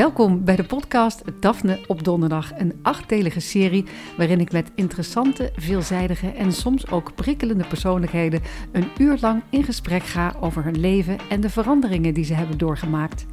Welkom bij de podcast Daphne op Donderdag, een achtdelige serie waarin ik met interessante, veelzijdige en soms ook prikkelende persoonlijkheden een uur lang in gesprek ga over hun leven en de veranderingen die ze hebben doorgemaakt.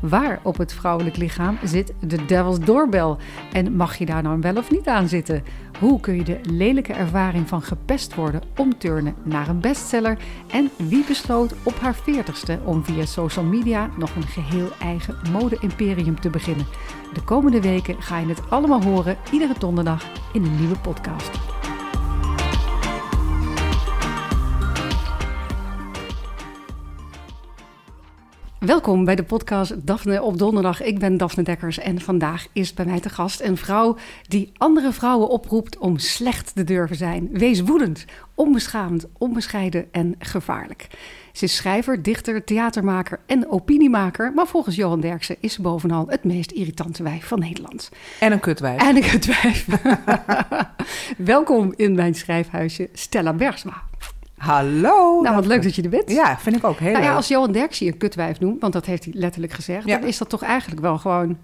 Waar op het vrouwelijk lichaam zit de Devil's Doorbel? En mag je daar nou wel of niet aan zitten? Hoe kun je de lelijke ervaring van gepest worden omturnen naar een bestseller? En wie besloot op haar veertigste om via social media nog een geheel eigen mode-imperium te beginnen? De komende weken ga je het allemaal horen, iedere donderdag in een nieuwe podcast. Welkom bij de podcast Daphne op donderdag. Ik ben Daphne Dekkers en vandaag is bij mij te gast een vrouw die andere vrouwen oproept om slecht te durven zijn. Wees woedend, onbeschaamd, onbescheiden en gevaarlijk. Ze is schrijver, dichter, theatermaker en opiniemaker, maar volgens Johan Derksen is ze bovenal het meest irritante wijf van Nederland. En een kutwijf. En een kutwijf. Welkom in mijn schrijfhuisje, Stella Bergsma. Hallo. Nou, wat leuk dat je er bent. Ja, vind ik ook heel Nou ja, als Johan Derksen je een kutwijf noemt, want dat heeft hij letterlijk gezegd, Ja. dan is dat toch eigenlijk wel gewoon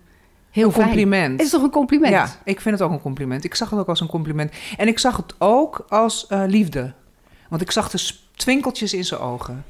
heel een compliment. Het is toch een compliment? Ja, ik vind het ook een compliment. Ik zag het ook als een compliment. En ik zag het ook als eh, liefde. Want ik zag de twinkeltjes in zijn ogen.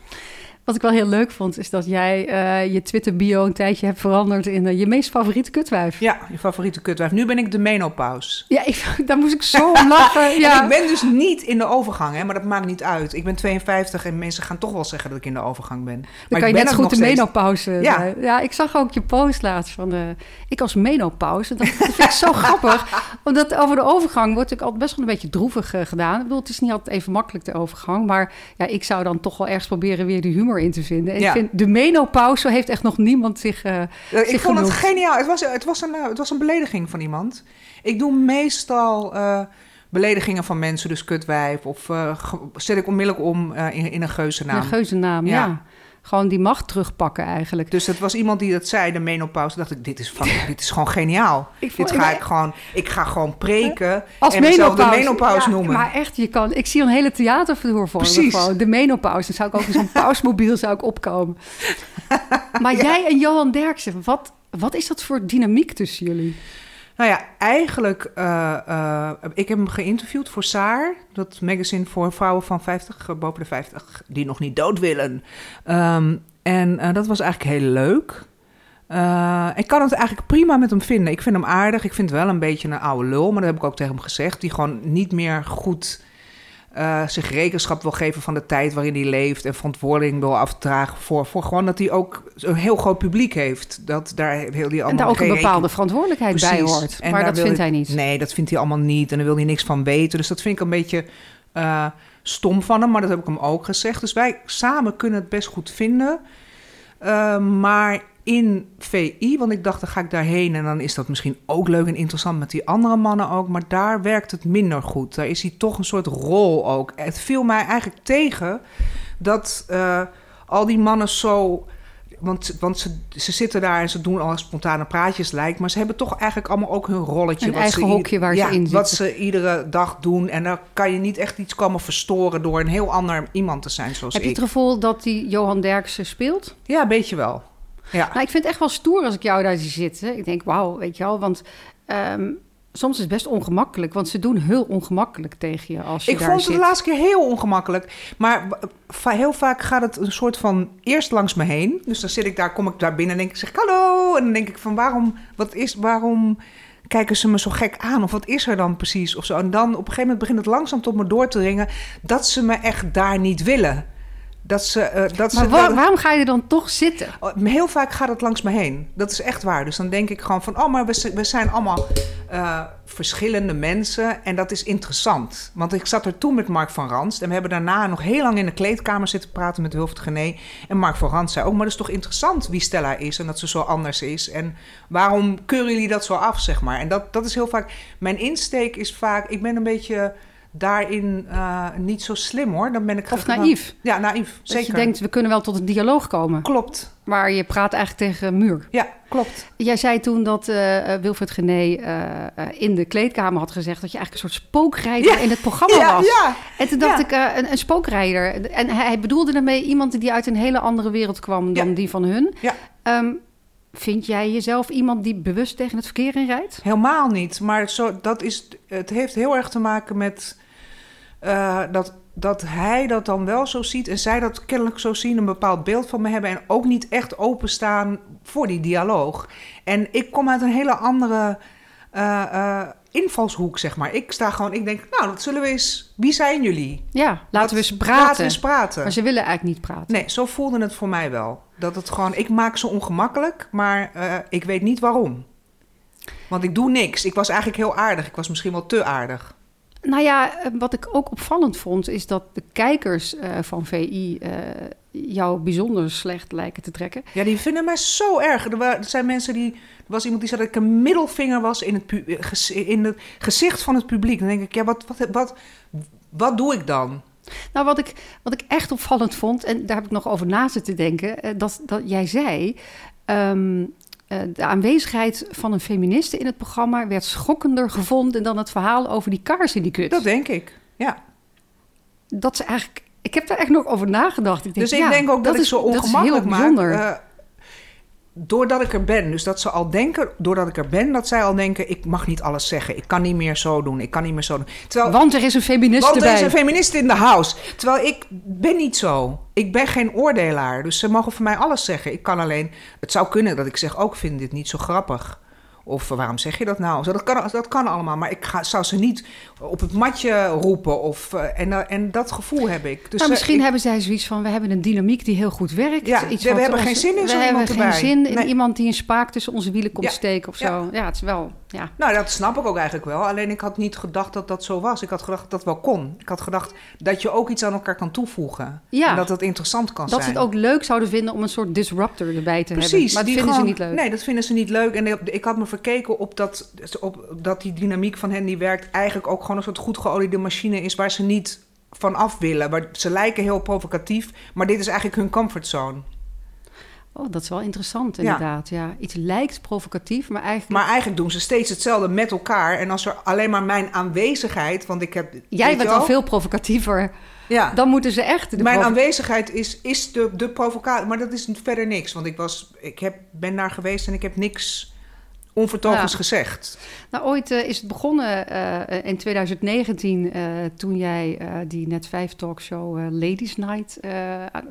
Wat ik wel heel leuk vond, is dat jij eh, je Twitter-bio een tijdje hebt veranderd in eh, je meest favoriete kutwijf. Ja, je favoriete kutwijf. Nu ben ik de menopauze. Ja, ik, daar moest ik zo om lachen. Ja. Ik ben dus niet in de overgang, hè, maar dat maakt niet uit. Ik ben 52 en mensen gaan toch wel zeggen dat ik in de overgang ben. Dan Maar kan ik je ben net goed de steeds. menopauze Ja. zijn. Ja, ik zag ook je post laatst van de, ik als menopauze. Dat, dat vind ik zo grappig. Omdat over de overgang wordt ik altijd best wel een beetje droevig eh, gedaan. Ik bedoel, het is niet altijd even makkelijk de overgang. Maar ja, ik zou dan toch wel ergens proberen weer de humor in te vinden. En Ja. ik vind de menopauze heeft echt nog niemand zich... eh, Eh, zich Ik vond het geniaal. Het was, het, was een, eh, het was een belediging van iemand. Ik doe meestal beledigingen van mensen, dus kutwijf. Of zet ik onmiddellijk om in, in een geuzennaam. Een geuzennaam, ja. Ja. Gewoon die macht terugpakken eigenlijk. Dus het was iemand die dat zei, de menopauze. dacht ik, dit is, fucking- dit is gewoon geniaal. Ik dit ga ik- gewoon, ik ga gewoon preken Als en mezelf de menopauze. menopauze Ja, noemen. Maar echt, je kan, ik zie een hele theaterverhoor voor. Precies. Gewoon, de menopauze. Dan zou ik ook in zo'n pausmobiel zou ik opkomen. Maar jij en Johan Derksen, wat, wat is dat voor dynamiek tussen jullie? Nou ja, eigenlijk, eh, ik heb hem geïnterviewd voor Saar, dat magazine voor vrouwen van 50, eh, boven de 50, die nog niet dood willen. Ehm, en dat was eigenlijk heel leuk. Ik kan het eigenlijk prima met hem vinden. Ik vind hem aardig. Ik vind wel een beetje een oude lul, maar dat heb ik ook tegen hem gezegd. Die gewoon niet meer goed eh, zich rekenschap wil geven van de tijd waarin hij leeft. En verantwoording wil afdragen voor, voor gewoon dat hij ook een heel groot publiek heeft. Dat daar heel die allemaal En daar ook een bepaalde verantwoordelijkheid bij hoort. En maar dat vindt hij niet. Nee, dat vindt hij allemaal niet. En daar wil hij niks van weten. Dus dat vind ik een beetje eh, stom van hem. Maar dat heb ik hem ook gezegd. Dus wij samen kunnen het best goed vinden. Eh, maar in VI, want ik dacht, dan ga ik daarheen. En dan is dat misschien ook leuk en interessant met die andere mannen ook. Maar daar werkt het minder goed. Daar is hij toch een soort rol ook. Het viel mij eigenlijk tegen dat eh, al die mannen zo... Want, want ze, ze zitten daar en ze doen al spontane praatjes lijkt. Maar ze hebben toch eigenlijk allemaal ook hun rolletje. Een wat eigen ze hokje waar ze ja, in Wat zitten. ze iedere dag doen. En daar kan je niet echt iets komen verstoren door een heel ander iemand te zijn zoals Heb je ik. het gevoel dat die Johan Derksen speelt? Ja, een beetje wel. Ja. Nou, ik vind het echt wel stoer als ik jou daar zie zitten. Ik denk, wauw, weet je wel. Want ehm, soms is het best ongemakkelijk. Want ze doen heel ongemakkelijk tegen je als je Ik daar vond zit. het de laatste keer heel ongemakkelijk. Maar heel vaak gaat het een soort van eerst langs me heen. Dus dan zit ik daar, kom ik daar binnen en denk ik, zeg hallo. En dan denk ik van waarom, wat is, waarom kijken ze me zo gek aan? Of wat is er dan precies? Of zo. En dan op een gegeven moment begint het langzaam tot me door te dringen dat ze me echt daar niet willen. Dat ze, eh, dat Maar ze, dat- waarom ga je dan toch zitten? Oh, Heel vaak gaat het langs me heen. Dat is echt waar. Dus dan denk ik gewoon van... oh, maar we, zijn allemaal eh, verschillende mensen... en dat is interessant. Want ik zat er toen met Mark van Ranst... en we hebben daarna nog heel lang in de kleedkamer zitten praten... met Wilfred Gené. En Mark van Ranst zei ook... maar dat is toch interessant wie Stella is... en dat ze zo anders is. En waarom keuren jullie dat zo af, zeg maar? En dat, dat is heel vaak... Mijn insteek is vaak... ik ben een beetje daarin eh, niet zo slim, hoor. Dan ben ik Of gewoon- naïef? Ja, naïef. Dat Zeker. je denkt, we kunnen wel tot een dialoog komen. Klopt. Maar je praat eigenlijk tegen een muur. Ja, klopt. Jij zei toen dat eh, Wilfred Gené in de kleedkamer had gezegd... dat je eigenlijk een soort spookrijder Ja. in het programma Ja, was. ja. En toen dacht ik, een, een spookrijder. En hij, bedoelde daarmee iemand die uit een hele andere wereld kwam dan die van hun. Ja. Ehm, vind jij jezelf iemand die bewust tegen het verkeer inrijdt? Helemaal niet. Maar zo, dat is, het heeft heel erg te maken met eh, dat, dat hij dat dan wel zo ziet en zij dat kennelijk zo zien, een bepaald beeld van me hebben en ook niet echt openstaan voor die dialoog. En ik kom uit een hele andere eh, eh, invalshoek, zeg maar. Ik sta gewoon, ik denk, nou, dat zullen we eens. Wie zijn jullie? Ja, laten we eens praten. Laten we eens praten. Maar ze willen eigenlijk niet praten. Nee, zo voelde het voor mij wel. Dat het gewoon, ik maak ze ongemakkelijk, maar eh, ik weet niet waarom. Want ik doe niks. Ik was eigenlijk heel aardig. Ik was misschien wel te aardig. Nou ja, eh, wat ik ook opvallend vond, is dat de kijkers eh, van VI jou bijzonder slecht lijken te trekken. Ja, die vinden mij zo erg. Er, wa- er zijn mensen die. Er was iemand die zei dat ik een middelvinger was in het, in het gezicht van het publiek. Dan denk ik, ja, wat, wat, wat, wat doe ik dan? Nou, wat ik, wat ik echt opvallend vond, en daar heb ik nog over na zitten denken, eh, dat, dat jij zei. ehm, eh, de aanwezigheid van een feministe in het programma werd schokkender gevonden dan het verhaal over die kaars in die kut. Dat denk ik. Ja. dat ze eigenlijk. Ik heb daar echt nog over nagedacht. Ik denk, Dus ik ja, denk ook dat, ik is- zo dat is ongemakkelijk heel maak. bijzonder. Doordat ik er ben. Dus dat ze al denken, doordat ik er ben, dat zij al denken: ik mag niet alles zeggen. Ik kan niet meer zo doen. Ik kan niet meer zo doen. Terwijl, Want er is een feminist want er is een feminist in de house. Terwijl ik ben niet zo. Ik ben geen oordelaar. Dus ze mogen voor mij alles zeggen. Ik kan alleen. Het zou kunnen dat ik zeg: ook vind dit niet zo grappig. Of eh, waarom zeg je dat nou? Zo, Dat kan, dat kan allemaal. Maar ik ga, zou ze niet op het matje roepen. Of, eh, en, eh, en dat gevoel heb ik. Dus maar eh, misschien ik- hebben zij zoiets van: we hebben een dynamiek die heel goed werkt. Ja, Iets we hebben ons- geen zin in We zo'n hebben iemand geen erbij. zin in iemand die een spaak tussen onze wielen komt Ja, steken of zo. Ja, het is wel. Ja. Nou, dat snap ik ook eigenlijk wel. Alleen ik had niet gedacht dat dat zo was. Ik had gedacht dat dat wel kon. Ik had gedacht dat je ook iets aan elkaar kan toevoegen. Ja. En dat het interessant kan Dat ze zijn. het ook leuk zouden vinden om een soort disruptor erbij te hebben. Precies. Maar dat vinden gewoon- ze niet leuk. Nee, dat vinden ze niet leuk. En ik- ik had me verkeken op dat, op dat die dynamiek van hen die werkt... eigenlijk ook gewoon een soort goed geoliede machine is... waar ze niet van af willen. Waar, ze lijken heel provocatief, maar dit is eigenlijk hun comfortzone. Oh, dat is wel interessant, inderdaad. Ja. Iets lijkt provocatief, maar eigenlijk. Maar eigenlijk doen ze steeds hetzelfde met elkaar. En als er alleen maar mijn aanwezigheid... want ik heb... Jij bent al veel provocatiever. Ja. Dan moeten ze echt. de Mijn aanwezigheid is, is de, de provocatie, maar dat is verder niks. Want ik, was, ik heb, ben daar geweest en ik heb niks onvertogens Ja. gezegd. Nou, ooit eh, is het begonnen eh, in 2019, eh, toen jij die Net 5 talkshow Ladies Night,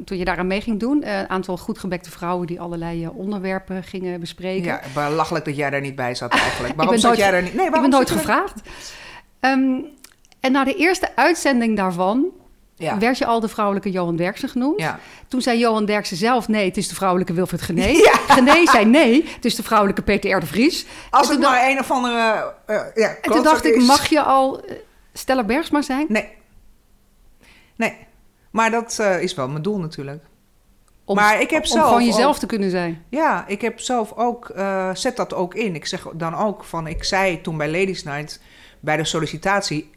toen je daaraan mee ging doen. Een aantal goedgebekte vrouwen die allerlei onderwerpen gingen bespreken. Ja, belachelijk dat jij daar niet bij zat eigenlijk. Ik Waarom zat nooit- jij daar niet? Nee, Ik waarom ben nooit gevraagd. Ehm, en na de eerste uitzending daarvan daar- Ja. werd je al de vrouwelijke Johan Derksen genoemd. ja. Toen zei Johan Derksen zelf nee, het is de vrouwelijke Wilfred Gené. Ja. Gené zei nee, het is de vrouwelijke Peter R. de Vries. Als het maar een of andere... eh, ja, En toen dacht ik, mag je al eh, Stella Bergsma zijn? Nee. Nee. Maar dat eh, is wel mijn doel natuurlijk. Om, Maar ik heb om zelf gewoon jezelf ook- te kunnen zijn. Ja, ik heb zelf ook, zet dat ook in. Ik zeg dan ook van, ik zei toen bij Ladies Night, bij de sollicitatie,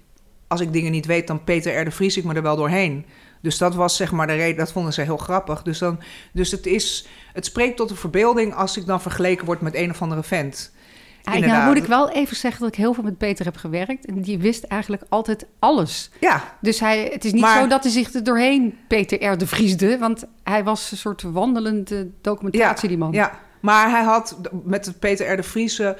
als ik dingen niet weet, dan Peter R. de Vries ik me er wel doorheen. Dus dat was zeg maar de reden, dat vonden ze heel grappig. Dus, dan, dus het, is, het spreekt tot de verbeelding als ik dan vergeleken word met een of andere vent. Ja, nou Inderdaad. moet ik wel even zeggen dat ik heel veel met Peter heb gewerkt. En die wist eigenlijk altijd alles. Ja, Dus hij, het is niet Maar- zo dat hij zich er doorheen Peter R. de Vriesde. Want hij was een soort wandelende documentatie, die man. ja, maar hij had met Peter R. de Vries, eh,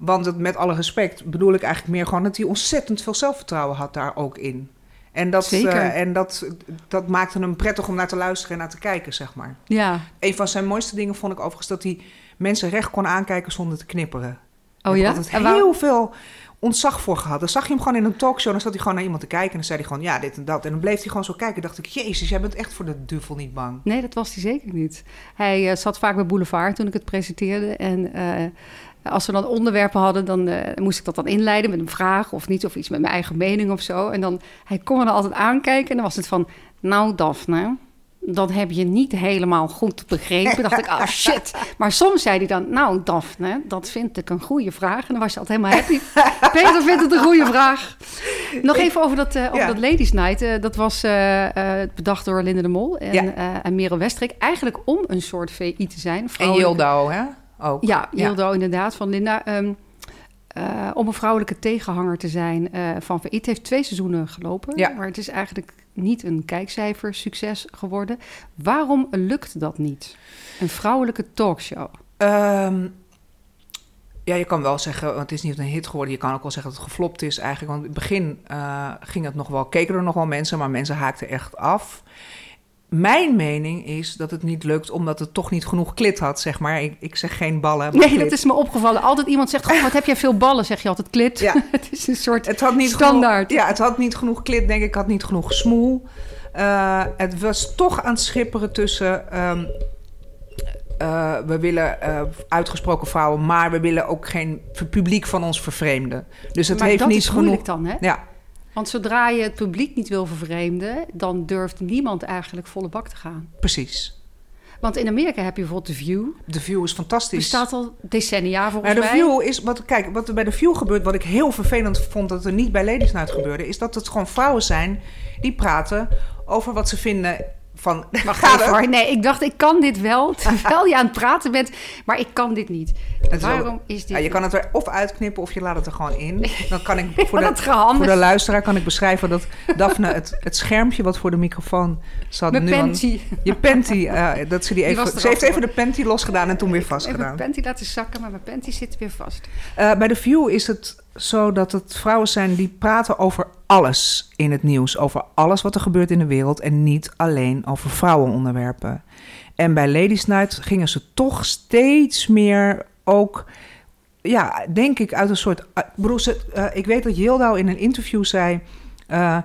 want het, met alle respect bedoel ik eigenlijk meer gewoon dat hij ontzettend veel zelfvertrouwen had daar ook in. En, dat, eh, en dat, dat maakte hem prettig om naar te luisteren en naar te kijken, zeg maar. Ja. Een van zijn mooiste dingen vond ik overigens dat hij mensen recht kon aankijken zonder te knipperen. Oh Ik ja? En waar- heel veel ontzag voor gehad. Dan zag je hem gewoon in een talkshow. Dan zat hij gewoon naar iemand te kijken. En dan zei hij gewoon ja, dit en dat. En dan bleef hij gewoon zo kijken. dacht ik, jezus, jij bent echt voor de duivel niet bang. Nee, dat was hij zeker niet. Hij eh, zat vaak bij Boulevard toen ik het presenteerde. En eh, als we dan onderwerpen hadden, dan eh, moest ik dat dan inleiden met een vraag of niet, of iets met mijn eigen mening of zo. En dan, hij kon me dan altijd aankijken en dan was het van, nou Daphne, dat heb je niet helemaal goed begrepen. dacht ik, ah shit. Maar soms zei hij dan, nou Daphne, dat vind ik een goede vraag. En dan was je altijd helemaal happy. Peter vindt het een goede vraag. Nog even over dat, eh, over Ja. dat Ladies Night. Eh, dat was bedacht door Linde de Mol en, Ja. en Merel Westrik. Eigenlijk om een soort VI te zijn. En Yildo, hè? Ook. Ja, Yildo inderdaad, van Linda. Ehm, eh, om een vrouwelijke tegenhanger te zijn eh, van. Het heeft twee seizoenen gelopen. Ja. Maar het is eigenlijk niet een kijkcijfer succes geworden. Waarom lukt dat niet? Een vrouwelijke talkshow. Ehm, ja, je kan wel zeggen, want het is niet een hit geworden. Je kan ook wel zeggen dat het geflopt is eigenlijk. Want in het begin eh, ging het nog wel, keken er nog wel mensen, maar mensen haakten echt af. Mijn mening is dat het niet lukt omdat het toch niet genoeg klit had, zeg maar. Ik, ik zeg geen ballen. Nee, klit. dat is me opgevallen. Altijd iemand zegt, goh, wat heb jij veel ballen? Zeg je altijd klit. Ja. het is een soort Het had niet standaard. Genoeg, ja, het had niet genoeg klit, denk ik. Het had niet genoeg smoel. Eh, het was toch aan het schipperen tussen... ehm, eh, we willen eh, uitgesproken vrouwen, maar we willen ook geen publiek van ons vervreemden. Dus het maar heeft dat niet is genoeg. moeilijk dan, hè? Ja, Want zodra je het publiek niet wil vervreemden... dan durft niemand eigenlijk volle bak te gaan. precies. Want in Amerika heb je bijvoorbeeld The View. De view is fantastisch. Bestaat al decennia volgens Maar de mij. view is, wat, kijk, wat er bij de view gebeurt, wat ik heel vervelend vond dat er niet bij Ladies Night gebeurde, is dat het gewoon vrouwen zijn die praten over wat ze vinden van. Het? hoor. Nee, ik dacht, ik kan dit wel, terwijl je aan het praten bent. Maar ik kan dit niet. Het is Waarom is dit... Ja, je kan het er of uitknippen of je laat het er gewoon in. Dan kan ik voor de, voor de luisteraar kan ik beschrijven dat Daphne het, het schermpje wat voor de microfoon zat Mijn nu aan- je panty, eh, dat ze die even, ze heeft even de panty losgedaan en toen weer vastgedaan. mijn panty laten zakken, maar mijn panty zit weer vast. Eh, bij de View is het zo dat het vrouwen zijn die praten over alles in het nieuws. Over alles wat er gebeurt in de wereld en niet alleen over vrouwenonderwerpen. En bij Ladies Night gingen ze toch steeds meer ook, ja, denk ik, uit een soort... Bedoel, ze, eh, ik weet dat Yildau in een interview zei... eh,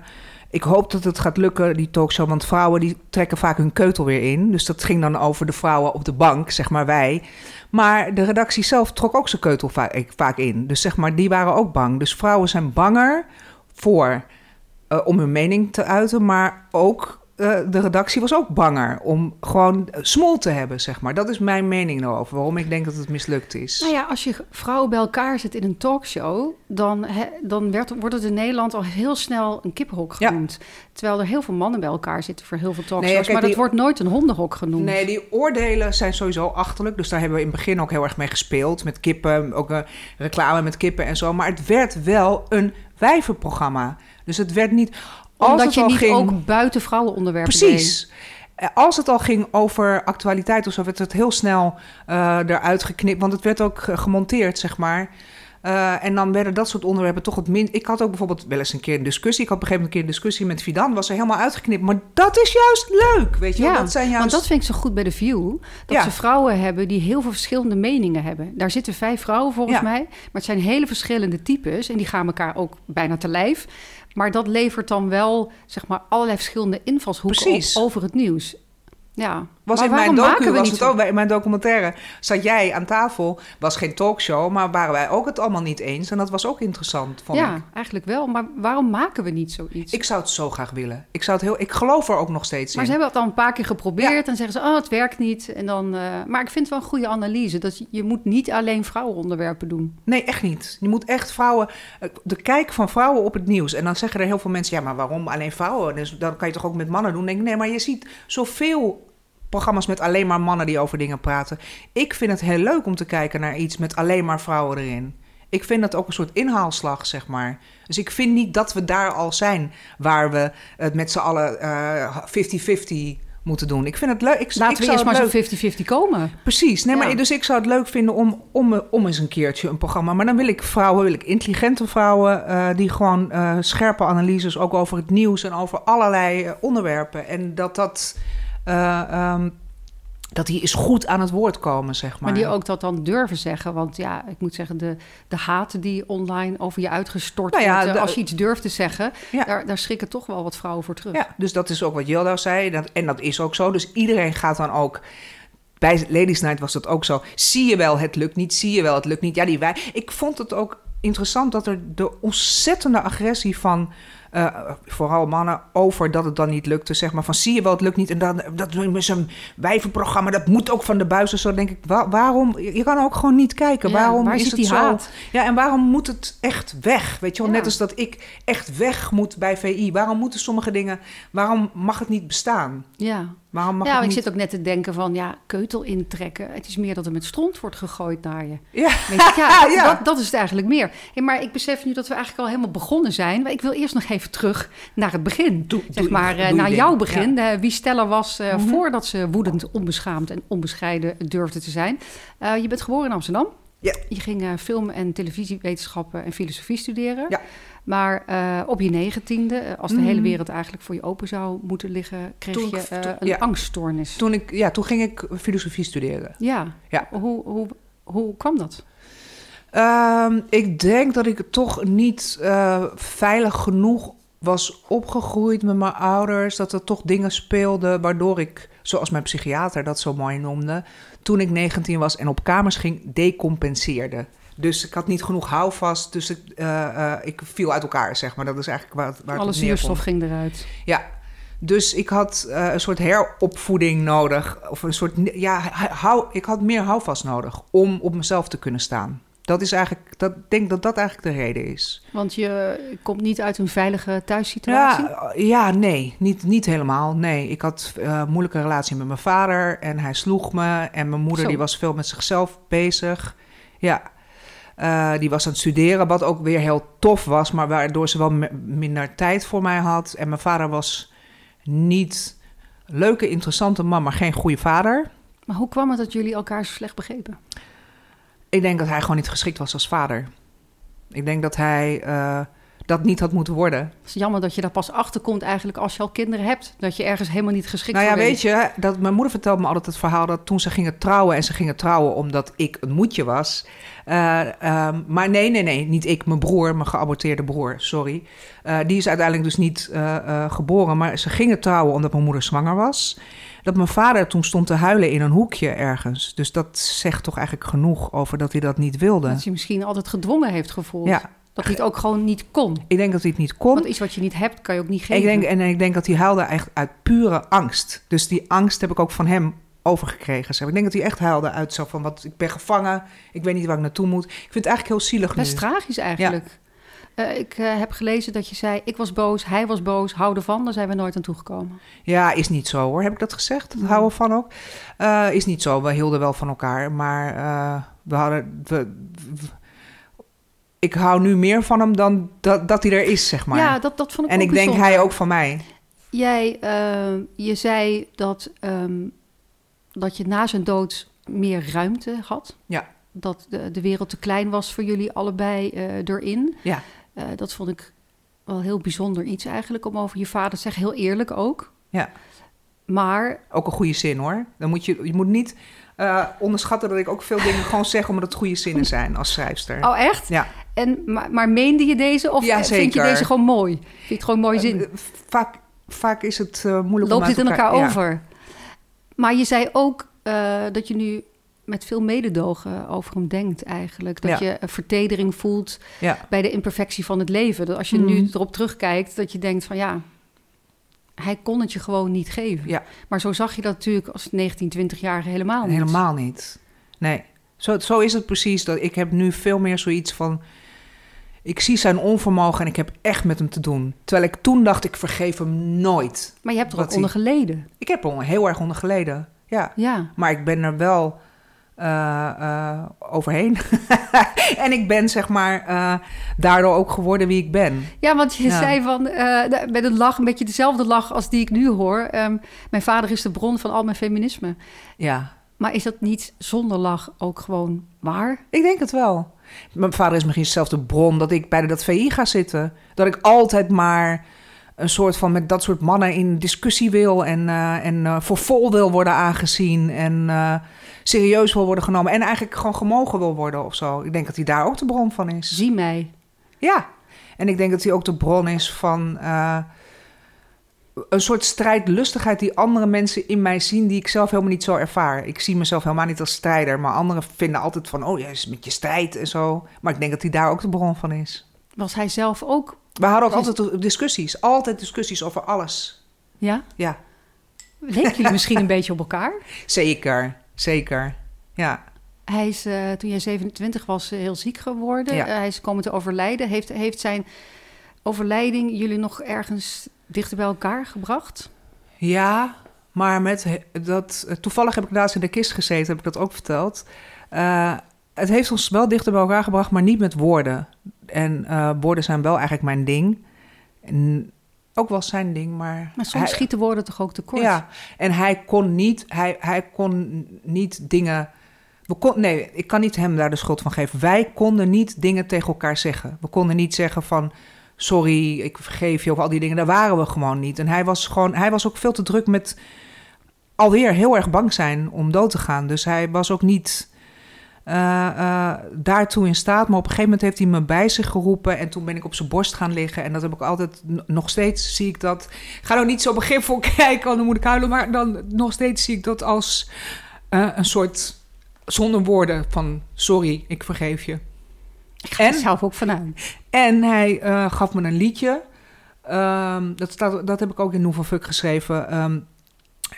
ik hoop dat het gaat lukken, die talkshow. Want vrouwen die trekken vaak hun keutel weer in. Dus dat ging dan over de vrouwen op de bank, zeg maar wij. Maar de redactie zelf trok ook zijn keutel vaak, vaak in. Dus zeg maar, die waren ook bang. Dus vrouwen zijn banger voor, eh, om hun mening te uiten. Maar ook eh, de redactie was ook banger om gewoon smol te hebben, zeg maar. Dat is mijn mening daarover. Waarom ik denk dat het mislukt is. Nou ja, als je vrouwen bij elkaar zet in een talkshow... dan, dan werd, wordt het in Nederland al heel snel een kippenhok Ja. genoemd. Terwijl er heel veel mannen bij elkaar zitten voor heel veel talkshows. kijk, maar dat die- wordt nooit een hondenhok genoemd. Nee, die oordelen zijn sowieso achterlijk. Dus daar hebben we in het begin ook heel erg mee gespeeld. Met kippen, ook eh, reclame met kippen en zo. Maar het werd wel een wijvenprogramma. Dus het werd niet... Als Omdat het je al niet ging, ook buiten vrouwenonderwerpen Precies. Eh, Als het al ging over actualiteit of zo, werd het heel snel eh, eruit geknipt. Want het werd ook gemonteerd, zeg maar. Eh, en dan werden dat soort onderwerpen toch het min. Ik had ook bijvoorbeeld wel eens een keer een discussie. Ik had op een gegeven moment een keer een discussie met Fidan. Was er helemaal uitgeknipt. Maar dat is juist leuk. Weet je wel? Ja, dat zijn juist. want dat vind ik zo goed bij de View. Dat Ja. ze vrouwen hebben die heel veel verschillende meningen hebben. Daar zitten vijf vrouwen volgens Ja. mij. Maar het zijn hele verschillende types. En die gaan elkaar ook bijna te lijf. Maar dat levert dan wel zeg maar, allerlei verschillende invalshoeken Precies. over het nieuws. Ja. Was maar in mijn docu, was niet het ook, bij mijn documentaire, zat jij aan tafel, was geen talkshow, maar waren wij ook het allemaal niet eens. En dat was ook interessant, vond Ja, ik. eigenlijk wel. Maar waarom maken we niet zoiets? Ik zou het zo graag willen. Ik, zou het heel, ik geloof er ook nog steeds Maar in. ze hebben het al een paar keer geprobeerd en zeggen ze, oh, het werkt niet. En dan, eh, maar ik vind het wel een goede analyse. Dat je, je moet niet alleen vrouwenonderwerpen doen. Nee, echt niet. Je moet echt vrouwen, eh, de kijk van vrouwen op het nieuws. En dan zeggen er heel veel mensen, ja, maar waarom alleen vrouwen? Dus dan kan je toch ook met mannen doen? Dan denk ik, nee, maar je ziet zoveel programma's met alleen maar mannen die over dingen praten. Ik vind het heel leuk om te kijken naar iets met alleen maar vrouwen erin. Ik vind dat ook een soort inhaalslag, zeg maar. Dus ik vind niet dat we daar al zijn waar we het met z'n allen eh, 50-50 moeten doen. Ik vind het leuk. Ik, Laten ik we eerst maar zo'n 50-50 komen. Precies. Nee, Ja. maar dus ik zou het leuk vinden om, om, om eens een keertje een programma. Maar dan wil ik vrouwen, wil ik intelligente vrouwen eh, die gewoon eh, scherpe analyses ook over het nieuws en over allerlei eh, onderwerpen. En dat dat. Eh, ehm, dat die eens goed aan het woord komen, zeg maar. Maar die ook dat dan durven zeggen. Want ja, ik moet zeggen, de, de haat die online over je uitgestort Nou ja, wordt... eh, als je iets durft te zeggen, Ja. daar, daar schrikken toch wel wat vrouwen voor terug. Ja, dus dat is ook wat Yilda zei. Dat, en dat is ook zo. Dus iedereen gaat dan ook... Bij Ladies Night was dat ook zo. Zie je wel, het lukt niet. Zie je wel, het lukt niet. Ja, die wij... Ik vond het ook interessant dat er de ontzettende agressie van... eh, vooral mannen over dat het dan niet lukte. Zeg maar van zie je wel, het lukt niet. En dan, dat met zo'n wijvenprogramma, dat moet ook van de buis. Zo denk ik, wa- waarom? Je kan ook gewoon niet kijken. Ja, waarom waar is het die zo? haat? Ja, en waarom moet het echt weg? Weet je wel, Ja. net als dat ik echt weg moet bij VI. Waarom moeten sommige dingen, waarom mag het niet bestaan? Ja. Waarom mag ja, ik zit ook net te denken van, ja, keutel intrekken. Het is meer dat er met stront wordt gegooid naar je. Ja, Weet je, ja, Ja. Dat, dat is het eigenlijk meer. Hey, maar ik besef nu dat we eigenlijk al helemaal begonnen zijn. Maar ik wil eerst nog even terug naar het begin. Doe- zeg doe- maar, doe eh, naar jouw begin. Eh, wie Stella was eh, Mhm. voordat ze woedend, onbeschaamd en onbescheiden durfde te zijn. Je bent geboren in Amsterdam. Ja. Je ging film- en televisiewetenschappen en filosofie studeren. Ja. Maar eh, op je negentiende, eh, als de hele wereld eigenlijk voor je open zou moeten liggen, kreeg Toen je eh, toen- een ja. angststoornis. Toen, ik, ja, toen ging ik filosofie studeren. Ja. Ja. Hoe, hoe, hoe kwam dat? Ehm, ik denk dat ik toch niet veilig genoeg was opgegroeid met mijn ouders. Dat er toch dingen speelden waardoor ik, zoals mijn psychiater dat zo mooi noemde, toen ik 19 was en op kamers ging, decompenseerde. Dus ik had niet genoeg houvast, dus ik, eh, eh, ik viel uit elkaar, zeg maar. Dat is eigenlijk waar, het- waar Alle zuurstof ging eruit. Ja, dus ik had eh, een soort heropvoeding nodig. Of een soort, ja, hou, ik had meer houvast nodig om op mezelf te kunnen staan. Dat is eigenlijk, dat ik denk dat dat eigenlijk de reden is. Want je komt niet uit een veilige thuissituatie. Ja, ja nee, niet, niet helemaal. Nee, ik had een moeilijke relatie met mijn vader en hij sloeg me. En mijn moeder Zo. die was veel met zichzelf bezig. Ja, Eh, die was aan het studeren, wat ook weer heel tof was, maar waardoor ze wel minder tijd voor mij had. En mijn vader was niet leuke, interessante man, maar geen goede vader. Maar hoe kwam het dat jullie elkaar zo slecht begrepen? Ik denk dat hij gewoon niet geschikt was als vader. Ik denk dat hij eh, dat niet had moeten worden. Het is jammer dat je daar pas achter komt eigenlijk als je al kinderen hebt. Dat je ergens helemaal niet geschikt Nou ja, voor weet je, dat, mijn moeder vertelde me altijd het verhaal dat toen ze gingen trouwen... en ze gingen trouwen omdat ik een moedje was. Eh, ehm, maar nee, nee, nee, niet ik, mijn broer, mijn geaborteerde broer, sorry. Eh, die is uiteindelijk dus niet eh, geboren, maar ze gingen trouwen omdat mijn moeder zwanger was. Dat mijn vader toen stond te huilen in een hoekje ergens. Dus dat zegt toch eigenlijk genoeg over dat hij dat niet wilde. Dat je misschien altijd gedwongen heeft gevoeld. Ja, Dat hij het ook gewoon niet kon. ik denk dat hij het niet kon. Want iets wat je niet hebt, kan je ook niet geven. Ik denk, en ik denk dat hij huilde echt uit pure angst. Dus die angst heb ik ook van hem overgekregen. zeg. Ik denk dat hij echt huilde uit zo van, wat, ik ben gevangen, ik weet niet waar ik naartoe moet. Ik vind het eigenlijk heel zielig Best nu. tragisch eigenlijk. Eh, ik eh, heb gelezen dat je zei, ik was boos, hij was boos, hou ervan. Daar zijn we nooit aan toegekomen. Ja, is niet zo hoor. Heb ik dat gezegd? Dat Nee. houden van ook? Eh, is niet zo. We hielden wel van elkaar. Maar we hadden... We, we- ik hou nu meer van hem dan dat, dat hij er is, zeg maar. Ja, dat, dat vond ik en ook ik denk hij ook van mij. Jij, eh, je zei dat, ehm, dat je na zijn dood meer ruimte had. Ja. Dat de, de wereld te klein was voor jullie allebei eh, erin. Ja. Eh, dat vond ik wel heel bijzonder iets eigenlijk om over je vader te zeggen. Heel eerlijk ook. Ja. Maar Ook een goede zin hoor. Dan moet je, je moet niet eh, onderschatten dat ik ook veel dingen gewoon zeg omdat het goede zinnen zijn als schrijfster. Oh, echt? Ja. En, maar, maar meende je deze? Of Ja, vind je deze gewoon mooi? Vind je het gewoon mooi zin? Eh, vaak, vaak is het eh, moeilijk Loopt om dit in elkaar ja. over? Maar je zei ook dat je nu met veel mededogen over hem denkt eigenlijk. Dat Ja. je een vertedering voelt bij de imperfectie van het leven. Dat als je Mhm. nu erop terugkijkt, dat je denkt van ja... Hij kon het je gewoon niet geven. Ja. Maar zo zag je dat natuurlijk als 19, 20-jarige helemaal niet. Helemaal niet. Nee, zo, zo is het precies. Dat ik heb nu veel meer zoiets van... Ik zie zijn onvermogen en ik heb echt met hem te doen. Terwijl ik toen dacht, ik vergeef hem nooit. Maar je hebt er ook onder geleden. Ik heb er heel erg onder geleden. Ja, Ja. maar ik ben er wel eh, eh, overheen. en ik ben zeg maar eh, daardoor ook geworden wie ik ben. Ja, want je Ja. zei van, de- met een lach, een beetje dezelfde lach als die ik nu hoor. Ehm, mijn vader is de bron van al mijn feminisme. Ja, Maar is dat niet zonder lach ook gewoon waar? ik denk het wel. Mijn vader is misschien dezelfde bron dat ik bij dat VI ga zitten. Dat ik altijd maar een soort van met dat soort mannen in discussie wil en, eh, en eh, voor vol wil worden aangezien en eh, serieus wil worden genomen en eigenlijk gewoon gemogen wil worden of zo. Ik denk dat hij daar ook de bron van is. Zie mij. Ja, en ik denk dat hij ook de bron is van een soort strijdlustigheid die andere mensen in mij zien, die ik zelf helemaal niet zo ervaar. Ik zie mezelf helemaal niet als strijder, maar anderen vinden altijd van, oh, jij is met je strijd en zo. Maar ik denk dat hij daar ook de bron van is. Was hij zelf ook, We hadden ook Dus- altijd discussies, altijd discussies over alles. ja? Ja, Leken jullie misschien een beetje op elkaar? zeker, zeker. Ja, Hij is, eh, toen jij 27 was, eh, heel ziek geworden. Ja. Eh, hij is komen te overlijden. Heeft, heeft zijn overlijding jullie nog ergens dichter bij elkaar gebracht? ja Maar met dat, toevallig heb ik laatst in de kist gezeten, heb ik dat ook verteld. Het heeft ons wel dichter bij elkaar gebracht, maar niet met woorden. En eh, woorden zijn wel eigenlijk mijn ding. En ook wel zijn ding, maar... Maar soms hij- schieten woorden toch ook tekort? Ja, en hij kon niet, hij, hij kon niet dingen. We kon, nee, ik kan niet hem daar de schuld van geven. Wij konden niet dingen tegen elkaar zeggen. We konden niet zeggen van sorry, ik vergeef je of al die dingen. Daar waren we gewoon niet. En hij was gewoon, hij was ook veel te druk met alweer heel erg bang zijn om dood te gaan. Dus hij was ook niet eh, eh, daartoe in staat. Maar op een gegeven moment heeft hij me bij zich geroepen. En toen ben ik op zijn borst gaan liggen. En dat heb ik altijd, nog steeds zie ik dat. Ik ga nou niet zo begripvol kijken, want dan moet ik huilen. Maar dan nog steeds zie ik dat als eh, een soort zonder woorden van sorry, ik vergeef je. Ik ga er En? zelf ook vanuit. En hij gaf me een liedje. Ehm, dat, staat, dat heb ik ook in Nouvelle Fuck geschreven. Ehm,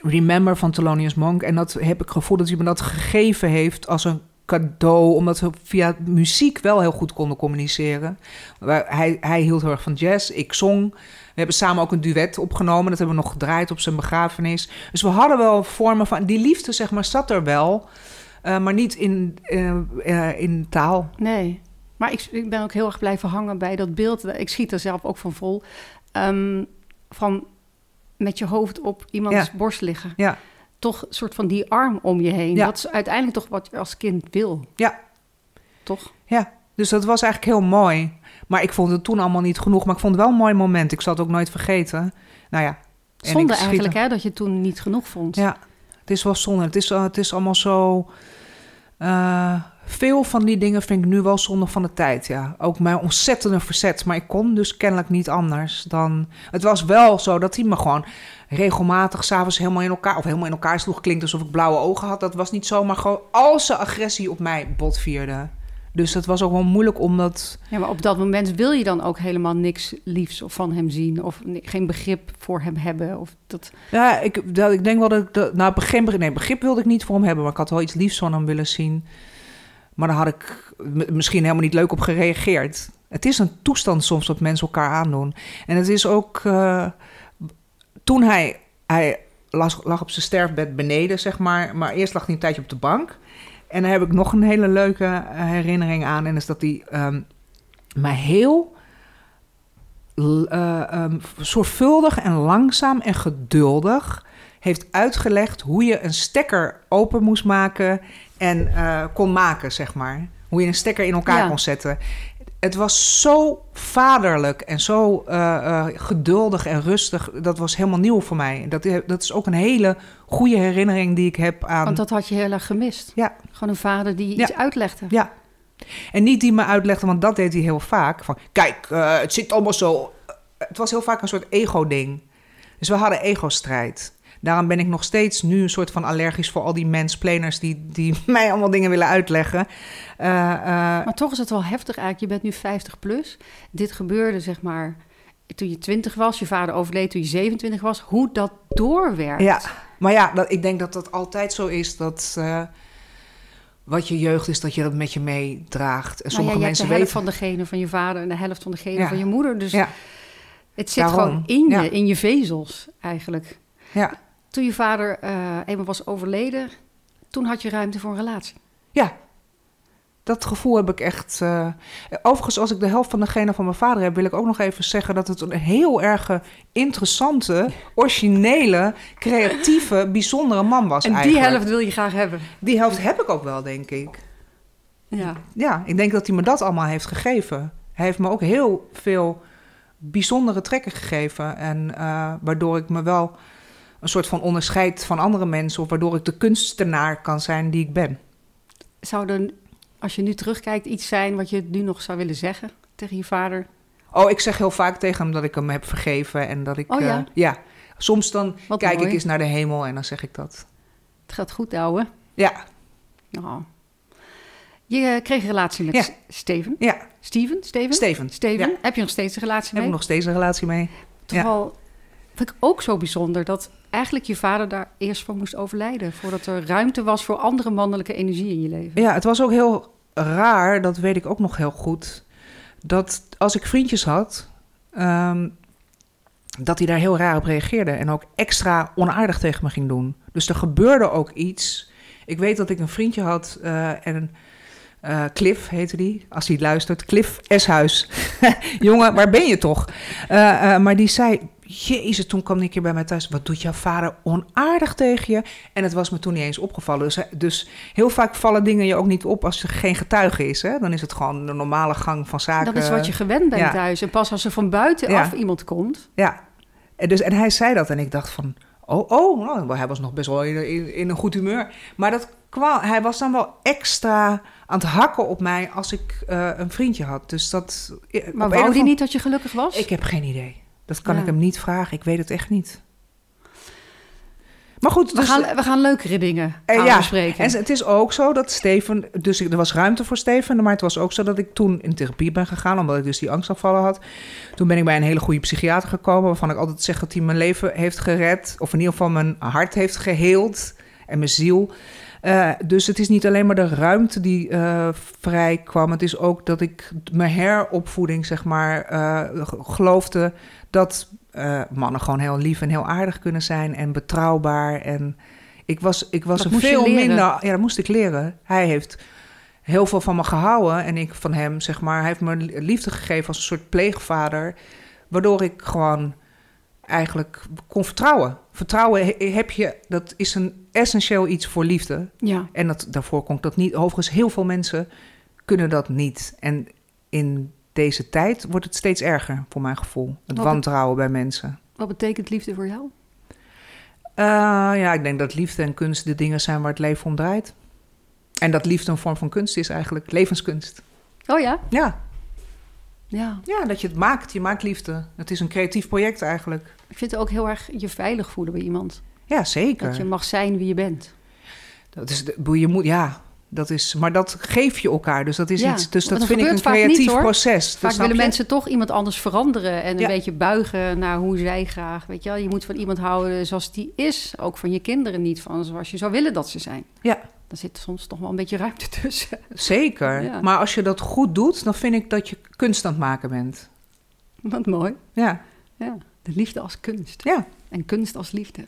Remember van Thelonious Monk. En dat heb ik het gevoel dat hij me dat gegeven heeft als een cadeau. Omdat we via muziek wel heel goed konden communiceren. Hij, hij hield heel erg van jazz. Ik zong. We hebben samen ook een duet opgenomen. Dat hebben we nog gedraaid op zijn begrafenis. Dus we hadden wel vormen van... Die liefde, zeg maar, zat er wel. eh, maar niet in, eh, eh, in taal. Nee. Maar ik, ik ben ook heel erg blijven hangen bij dat beeld. Ik schiet er zelf ook van vol. Ehm, van met je hoofd op iemands Ja. borst liggen. Ja. Toch een soort van die arm om je heen. Ja. Dat is uiteindelijk toch wat je als kind wil. Ja. Toch? Ja, dus dat was eigenlijk heel mooi. Maar ik vond het toen allemaal niet genoeg. Maar ik vond het wel een mooi moment. Ik zal het ook nooit vergeten. Nou ja. Zonde eigenlijk hè, dat je toen niet genoeg vond. Ja, het is wel zonde. Het is, eh, het is allemaal zo... eh, veel van die dingen vind ik nu wel zonde van de tijd, ja. Ook mijn ontzettende verzet. Maar ik kon dus kennelijk niet anders dan... Het was wel zo dat hij me gewoon regelmatig s'avonds helemaal in elkaar... of helemaal in elkaar sloeg. Klinkt alsof ik blauwe ogen had. Dat was niet zo, maar gewoon al zijn agressie op mij botvierde. Dus het was ook wel moeilijk om dat... Ja, maar op dat moment wil je dan ook helemaal niks liefs of van hem zien. Of geen begrip voor hem hebben. Of dat... Ja, ik, dat, ik denk wel dat ik... Dat, nou, begrip, nee, begrip wilde ik niet voor hem hebben... maar ik had wel iets liefs van hem willen zien. Maar daar had ik misschien helemaal niet leuk op gereageerd. Het is een toestand soms dat mensen elkaar aandoen. En het is ook... eh, toen hij... Hij lag, lag op zijn sterfbed beneden, zeg maar. Maar eerst lag hij een tijdje op de bank. En daar heb ik nog een hele leuke eh, herinnering aan. En is dat hij ehm mij heel ehm, zorgvuldig en langzaam en geduldig heeft uitgelegd hoe je een stekker open moest maken en eh, kon maken, zeg maar. Hoe je een stekker in elkaar Ja. kon zetten. Het was zo vaderlijk en zo eh, eh, geduldig en rustig. Dat was helemaal nieuw voor mij. Dat, dat is ook een hele goede herinnering die ik heb aan. Want dat had je heel erg gemist. Ja. Gewoon een vader die Ja. iets uitlegde. Ja. En niet die me uitlegde, want dat deed hij heel vaak. Van, kijk, het zit allemaal zo... Het was heel vaak een soort ego-ding. Dus we hadden ego-strijd. Daarom ben ik nog steeds nu een soort van allergisch voor al die mensplaners... die, die mij allemaal dingen willen uitleggen. Eh, eh, Maar toch is het wel heftig eigenlijk. Je bent nu 50 plus. Dit gebeurde zeg maar toen je 20 was. Je vader overleed toen je 27 was. Hoe dat doorwerkt. ja, maar ja, dat, ik denk dat dat altijd zo is... dat eh, wat je jeugd is, dat je dat met je meedraagt. En Nou ja, sommige hebt de mensen helft weten... van degene van je vader en de helft van degene Ja. van je moeder. Dus Ja, het zit Daarom. gewoon in je, in je vezels eigenlijk. ja, Toen je vader eh, eenmaal was overleden, toen had je ruimte voor een relatie. Ja, dat gevoel heb ik echt. eh, Overigens, als ik de helft van degene van mijn vader heb, wil ik ook nog even zeggen dat het een heel erg interessante, originele, creatieve, bijzondere man was. en die eigenlijk. helft wil je graag hebben. Die helft heb ik ook wel, denk ik. Ja. Ja, ik denk dat hij me dat allemaal heeft gegeven. Hij heeft me ook heel veel bijzondere trekken gegeven. En eh, waardoor ik me wel een soort van onderscheid van andere mensen, of waardoor ik de kunstenaar kan zijn die ik ben. Zou er, als je nu terugkijkt, iets zijn wat je nu nog zou willen zeggen tegen je vader? Oh, ik zeg heel vaak tegen hem dat ik hem heb vergeven en dat ik. Oh, ja? eh, ja. Soms dan Wat kijk mooi. ik eens naar de hemel en dan zeg ik dat. Het gaat goed, ouwe. Ja, Nou. Je eh, kreeg een relatie met Ja. Steven. ja. Steven? Steven? Steven. Steven. Ja. Heb je nog steeds een relatie Heb ik mee? nog steeds een relatie mee. Terwijl, vind ik ook zo bijzonder dat eigenlijk je vader daar eerst voor moest overlijden. Voordat er ruimte was voor andere mannelijke energie in je leven. Ja, het was ook heel raar, dat weet ik ook nog heel goed. Dat als ik vriendjes had, ehm, dat hij daar heel raar op reageerde en ook extra onaardig tegen me ging doen. Dus er gebeurde ook iets. Ik weet dat ik een vriendje had uh, en uh, Cliff heette die, als hij luistert. Cliff Eshuis. Jongen, waar ben je toch? Uh, maar die zei, jezus, toen kwam ik hier bij mij thuis. Wat doet jouw vader onaardig tegen je? En het was me toen niet eens opgevallen. Dus, dus heel vaak vallen dingen je ook niet op als er geen getuige is. Hè? Dan is het gewoon de normale gang van zaken. Dat is wat je gewend bent ja. thuis. En pas als er van buitenaf ja. iemand komt. Ja, en, dus, en hij zei dat en ik dacht van... Oh, oh nou, hij was nog best wel in, in, in, een goed humeur. Maar dat kwam, hij was dan wel extra aan het hakken op mij als ik uh, een vriendje had. Dus dat... Maar wou hij niet dat je gelukkig was? Ik heb geen idee. Dat kan ja. ik hem niet vragen. Ik weet het echt niet. Maar goed, we, dus, gaan, we gaan leukere dingen uh, ja, bespreken. En het is ook zo dat Steven... Dus er was ruimte voor Steven. Maar het was ook zo dat ik toen in therapie ben gegaan... omdat ik dus die angstafvallen had. Toen ben ik bij een hele goede psychiater gekomen... waarvan ik altijd zeg dat hij mijn leven heeft gered. Of in ieder geval mijn hart heeft geheeld. En mijn ziel. Uh, dus het is niet alleen maar de ruimte die uh, vrij kwam. Het is ook dat ik mijn heropvoeding, zeg maar, uh, geloofde dat mannen gewoon heel lief en heel aardig kunnen zijn en betrouwbaar. En ik was, ik was dat er veel minder. Ja, dat moest ik leren. Hij heeft heel veel van me gehouden en ik van hem, zeg maar. Hij heeft me liefde gegeven als een soort pleegvader, waardoor ik gewoon eigenlijk kon vertrouwen. Vertrouwen heb je, dat is een essentieel iets voor liefde. Ja. En dat, daarvoor komt dat niet. Overigens, heel veel mensen kunnen dat niet. En in deze tijd wordt het steeds erger, voor mijn gevoel. Het Wat wantrouwen bij mensen. Wat betekent liefde voor jou? Uh, ja, ik denk dat liefde en kunst de dingen zijn waar het leven om draait. En dat liefde een vorm van kunst is eigenlijk levenskunst. Oh ja? Ja. Ja. Ja, dat je het maakt. Je maakt liefde. Het is een creatief project eigenlijk. Ik vind het ook heel erg je veilig voelen bij iemand. Ja, zeker. Dat je mag zijn wie je bent. Dat is, de, je moet, ja, dat is, maar dat geef je elkaar. Dus dat is Ja, iets. Dus dat dat vind ik een creatief niet, proces. Vaak willen je? mensen toch iemand anders veranderen en een Ja. beetje buigen naar hoe zij graag. Weet je wel, je moet van iemand houden zoals die is. Ook van je kinderen niet van zoals je zou willen dat ze zijn. Ja, Daar zit soms toch wel een beetje ruimte tussen. zeker. Ja. Maar als je dat goed doet, dan vind ik dat je kunst aan het maken bent. Wat mooi. Ja, Ja, de liefde als kunst. ja. En kunst als liefde.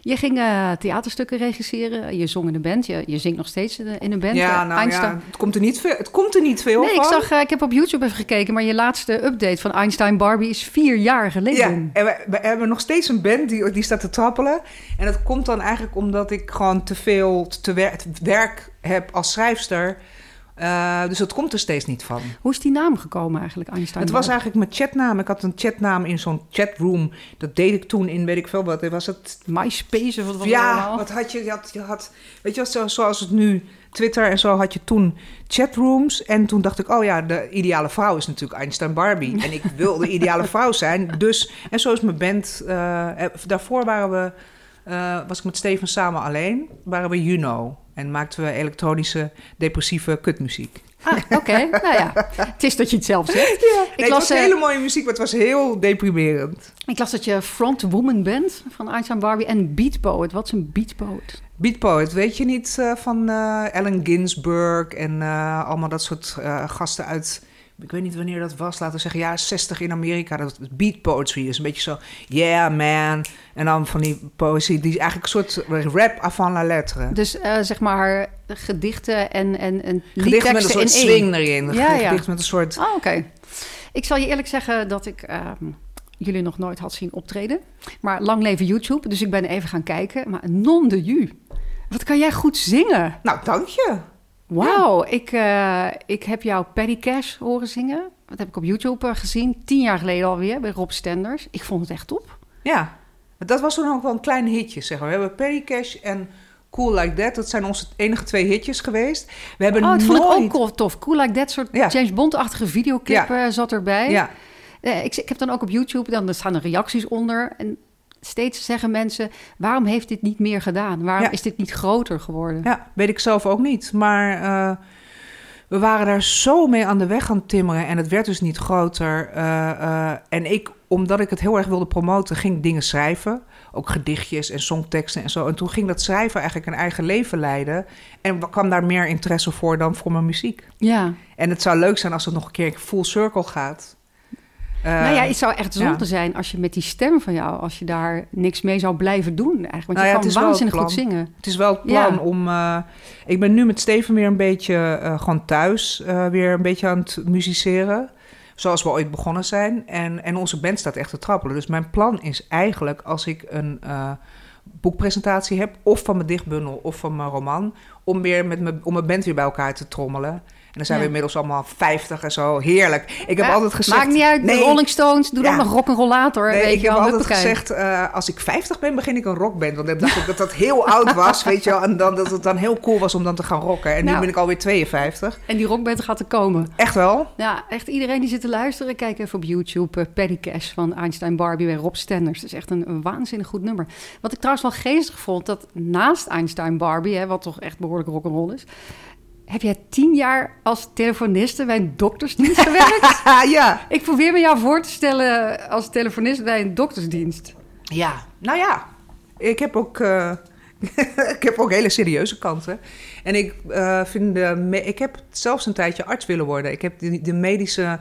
Je ging eh, theaterstukken regisseren. Je zong in een band. Je, je zingt nog steeds in in een band. ja Eh, nou Einstein- ja, het komt er niet veel, het komt er niet veel Nee, ik, van. zag, eh, ik heb op YouTube even gekeken, maar je laatste update van Einstein Barbie is vier jaar Ja, geleden. en we, we hebben nog steeds een band die, die staat te trappelen. En dat komt dan eigenlijk omdat ik gewoon te veel te wer- werk heb als schrijfster. Eh, dus dat komt er steeds niet van. Hoe is die naam gekomen eigenlijk, Einstein Het was eigenlijk mijn chatnaam. Ik had een chatnaam in zo'n chatroom. Dat deed ik toen in, weet ik veel wat. Was het MySpace of wat was ja, allemaal? wat had je? Je had, je had weet je zo- zoals het nu Twitter en zo had je toen chatrooms. En toen dacht ik, oh ja, de ideale vrouw is natuurlijk Einstein Barbie. En ik wil de ideale vrouw zijn. Dus, en zo is mijn band. eh, eh, daarvoor waren we, was ik met Steven samen alleen. Waren we Juno. En maakten we elektronische, depressieve kutmuziek. Ah, oké. nou ja, het is dat je het zelf zegt. Nee, het las, was eh, hele mooie muziek, maar het was heel deprimerend. Ik las dat je frontwoman bent van Einstein Barbie en beatpoet. Wat is een beatpoet? Beat Poet, weet je niet eh, van eh Allen Ginsberg en allemaal dat soort gasten uit... Ik weet niet wanneer dat was, laten we zeggen, ja, 60 in Amerika. Dat beat poetry is een beetje zo, yeah man. En dan van die poëzie, die is eigenlijk een soort rap avant la lettre. Dus eh, zeg maar gedichten en, en, en Gedicht met een soort swing erin. Ja, ja. Gedicht met een soort... Oh, oké. Ik zal je eerlijk zeggen dat ik ehm, jullie nog nooit had zien optreden. Maar lang leven YouTube, dus ik ben even gaan kijken. Maar non de ju. Wat kan jij goed zingen? Nou, dank je. Wauw, ik, eh, ik heb jou Paddy Cash horen zingen. Dat heb ik op YouTube eh, gezien, tien jaar geleden alweer, bij Rob Stenders. Ik vond het echt top. Ja, dat was toen ook wel een klein hitje, zeg maar. We hebben Perry Cash en Cool Like That. Dat zijn onze enige twee hitjes geweest. We hebben Oh, het vond ik ook tof. Cool Like That soort Ja. James Bond-achtige videoclip zat erbij. Ja, Eh, ik, ik heb dan ook op YouTube, dan er staan er reacties onder. En steeds zeggen mensen, waarom heeft dit niet meer gedaan? Waarom Ja. is dit niet groter geworden? Ja, weet ik zelf ook niet. Maar eh, we waren daar zo mee aan de weg gaan timmeren en het werd dus niet groter. Eh, eh, en ik, omdat ik het heel erg wilde promoten, ging dingen schrijven. Ook gedichtjes en songteksten en zo. En toen ging dat schrijven eigenlijk een eigen leven leiden. En kwam daar meer interesse voor dan voor mijn muziek. Ja. En het zou leuk zijn als het nog een keer full circle gaat. Nou ja, het zou echt zonde ja. zijn als je met die stem van jou, als je daar niks mee zou blijven doen eigenlijk. Want Nou ja, je het is kan waanzinnig goed zingen. Het is wel het plan Ja. om. eh, ik ben nu met Steven weer een beetje eh, gewoon thuis, eh, weer een beetje aan het musiceren. Zoals we ooit begonnen zijn. En, en onze band staat echt te trappelen. Dus mijn plan is eigenlijk, als ik een boekpresentatie heb, of van mijn dichtbundel of van mijn roman, om weer met mijn, om mijn band weer bij elkaar te trommelen. En dan zijn Ja. we inmiddels allemaal 50 en zo. Heerlijk. Ik heb Ja, altijd gezegd. Maakt niet uit, de Rolling Stones, doe dan Ja. nog rock'n'rollator. Nee, weet ik je heb wel, altijd gezegd, eh, als ik 50 ben, begin ik een rockband. Want dan dacht ik dat dat heel oud was, weet je wel. En dan, dat het dan heel cool was om dan te gaan rocken. En nu Nou. ben ik alweer 52. En die rockband gaat er komen. Echt wel? Ja, echt iedereen die zit te luisteren, kijk even op YouTube. Paddy Cash van Einstein Barbie bij Rob Stenders. Dat is echt een, een waanzinnig goed nummer. Wat ik trouwens wel geestig vond, dat naast Einstein Barbie, hè, wat toch echt behoorlijk rock'n'roll is... heb jij tien jaar als telefoniste bij een doktersdienst gewerkt? ja. ik probeer me jou voor te stellen als telefonist bij een doktersdienst. Ja. Nou ja, ik heb ook, eh, ik heb ook hele serieuze kanten. En ik eh, vind, de me- ik heb zelfs een tijdje arts willen worden. Ik heb de, de medische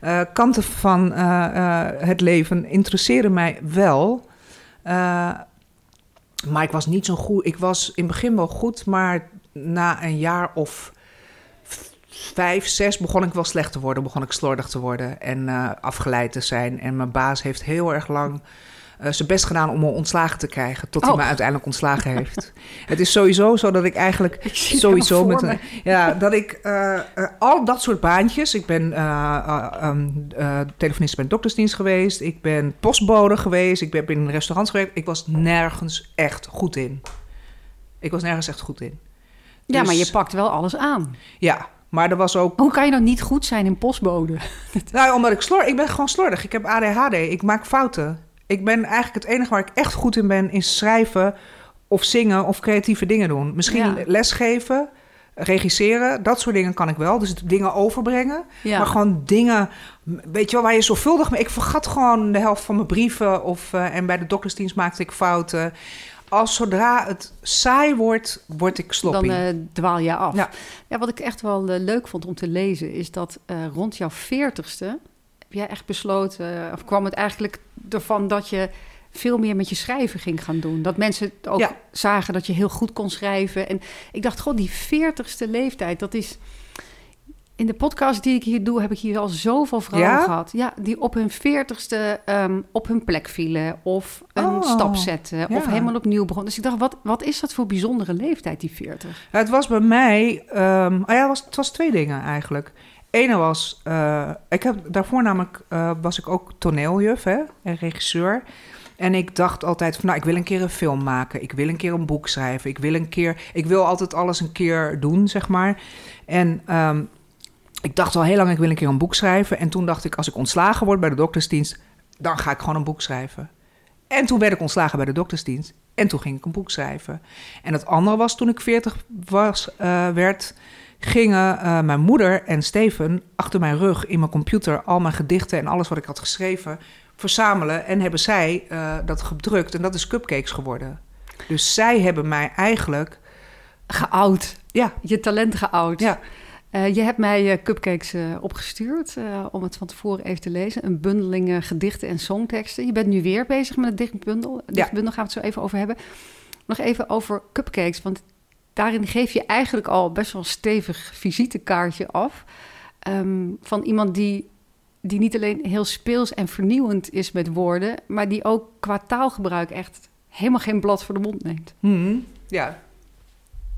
eh, kanten van het leven interesseren mij wel. Maar ik was niet zo goed. Ik was in het begin wel goed, maar na een jaar of vijf, zes begon ik wel slecht te worden. Begon ik slordig te worden en eh, afgeleid te zijn. En mijn baas heeft heel erg lang eh, zijn best gedaan om me ontslagen te krijgen. Tot hij Oh. me uiteindelijk ontslagen heeft. het is sowieso zo dat ik eigenlijk Ik sowieso met een, ja, dat ik eh, al dat soort baantjes. Ik ben eh, telefonist bij een doktersdienst geweest. Ik ben postbode geweest. Ik ben in restaurants gewerkt. Ik was nergens echt goed in. Ik was nergens echt goed in. Ja, maar Dus- je pakt wel alles aan. Ja, maar er was ook. Hoe kan je nou niet goed zijn in postbode? Nou, omdat ik slor. Ik ben gewoon slordig. Ik heb ADHD. Ik maak fouten. Ik ben eigenlijk het enige waar ik echt goed in ben, is schrijven of zingen of creatieve dingen doen. Misschien Ja. lesgeven, regisseren, dat soort dingen kan ik wel. Dus dingen overbrengen. Ja. Maar gewoon dingen, weet je wel, waar je zorgvuldig mee... Ik vergat gewoon de helft van mijn brieven. Of, eh, en bij de doktersdienst maakte ik fouten. Als zodra het saai wordt, word ik sloppy. Dan eh, dwaal je af. Ja. Ja. wat ik echt wel eh, leuk vond om te lezen, is dat eh, rond jouw veertigste heb jij echt besloten, of kwam het eigenlijk ervan dat je veel meer met je schrijven ging gaan doen. Dat mensen ook Ja. zagen dat je heel goed kon schrijven. En ik dacht, god, die veertigste leeftijd, dat is... In de podcast die ik hier doe, heb ik hier al zoveel vrouwen Ja? gehad. Ja, die op hun veertigste ehm, op hun plek vielen. Of een Oh, stap zetten. Of ja. helemaal opnieuw begonnen. Dus ik dacht, wat, wat is dat voor bijzondere leeftijd, die veertig? Het was bij mij, oh ja, het was, het was twee dingen eigenlijk. Ene was, eh, ik heb daarvoor namelijk, eh, was ik ook toneeljuf hè, en regisseur. En ik dacht altijd van, nou, ik wil een keer een film maken. Ik wil een keer een boek schrijven. Ik wil een keer, ik wil altijd alles een keer doen, zeg maar. En ehm, ik dacht al heel lang, ik wil een keer een boek schrijven. En toen dacht ik, als ik ontslagen word bij de doktersdienst, dan ga ik gewoon een boek schrijven. En toen werd ik ontslagen bij de doktersdienst. En toen ging ik een boek schrijven. En het andere was toen ik 40 was, eh, werd, gingen eh, mijn moeder en Steven achter mijn rug in mijn computer al mijn gedichten en alles wat ik had geschreven verzamelen. En hebben zij eh, dat gedrukt. En dat is cupcakes geworden. Dus zij hebben mij eigenlijk. Geoud. Ja, Je talent geoud. ja. Eh, je hebt mij eh, cupcakes eh, opgestuurd om het van tevoren even te lezen. Een bundeling gedichten en songteksten. Je bent nu weer bezig met een dichtbundel. Dichtbundel gaan we het zo even over hebben. Nog even over cupcakes, want daarin geef je eigenlijk al best wel een stevig visitekaartje af. Ehm, van iemand die, die niet alleen heel speels en vernieuwend is met woorden, maar die ook qua taalgebruik echt helemaal geen blad voor de mond neemt. Hm, ja.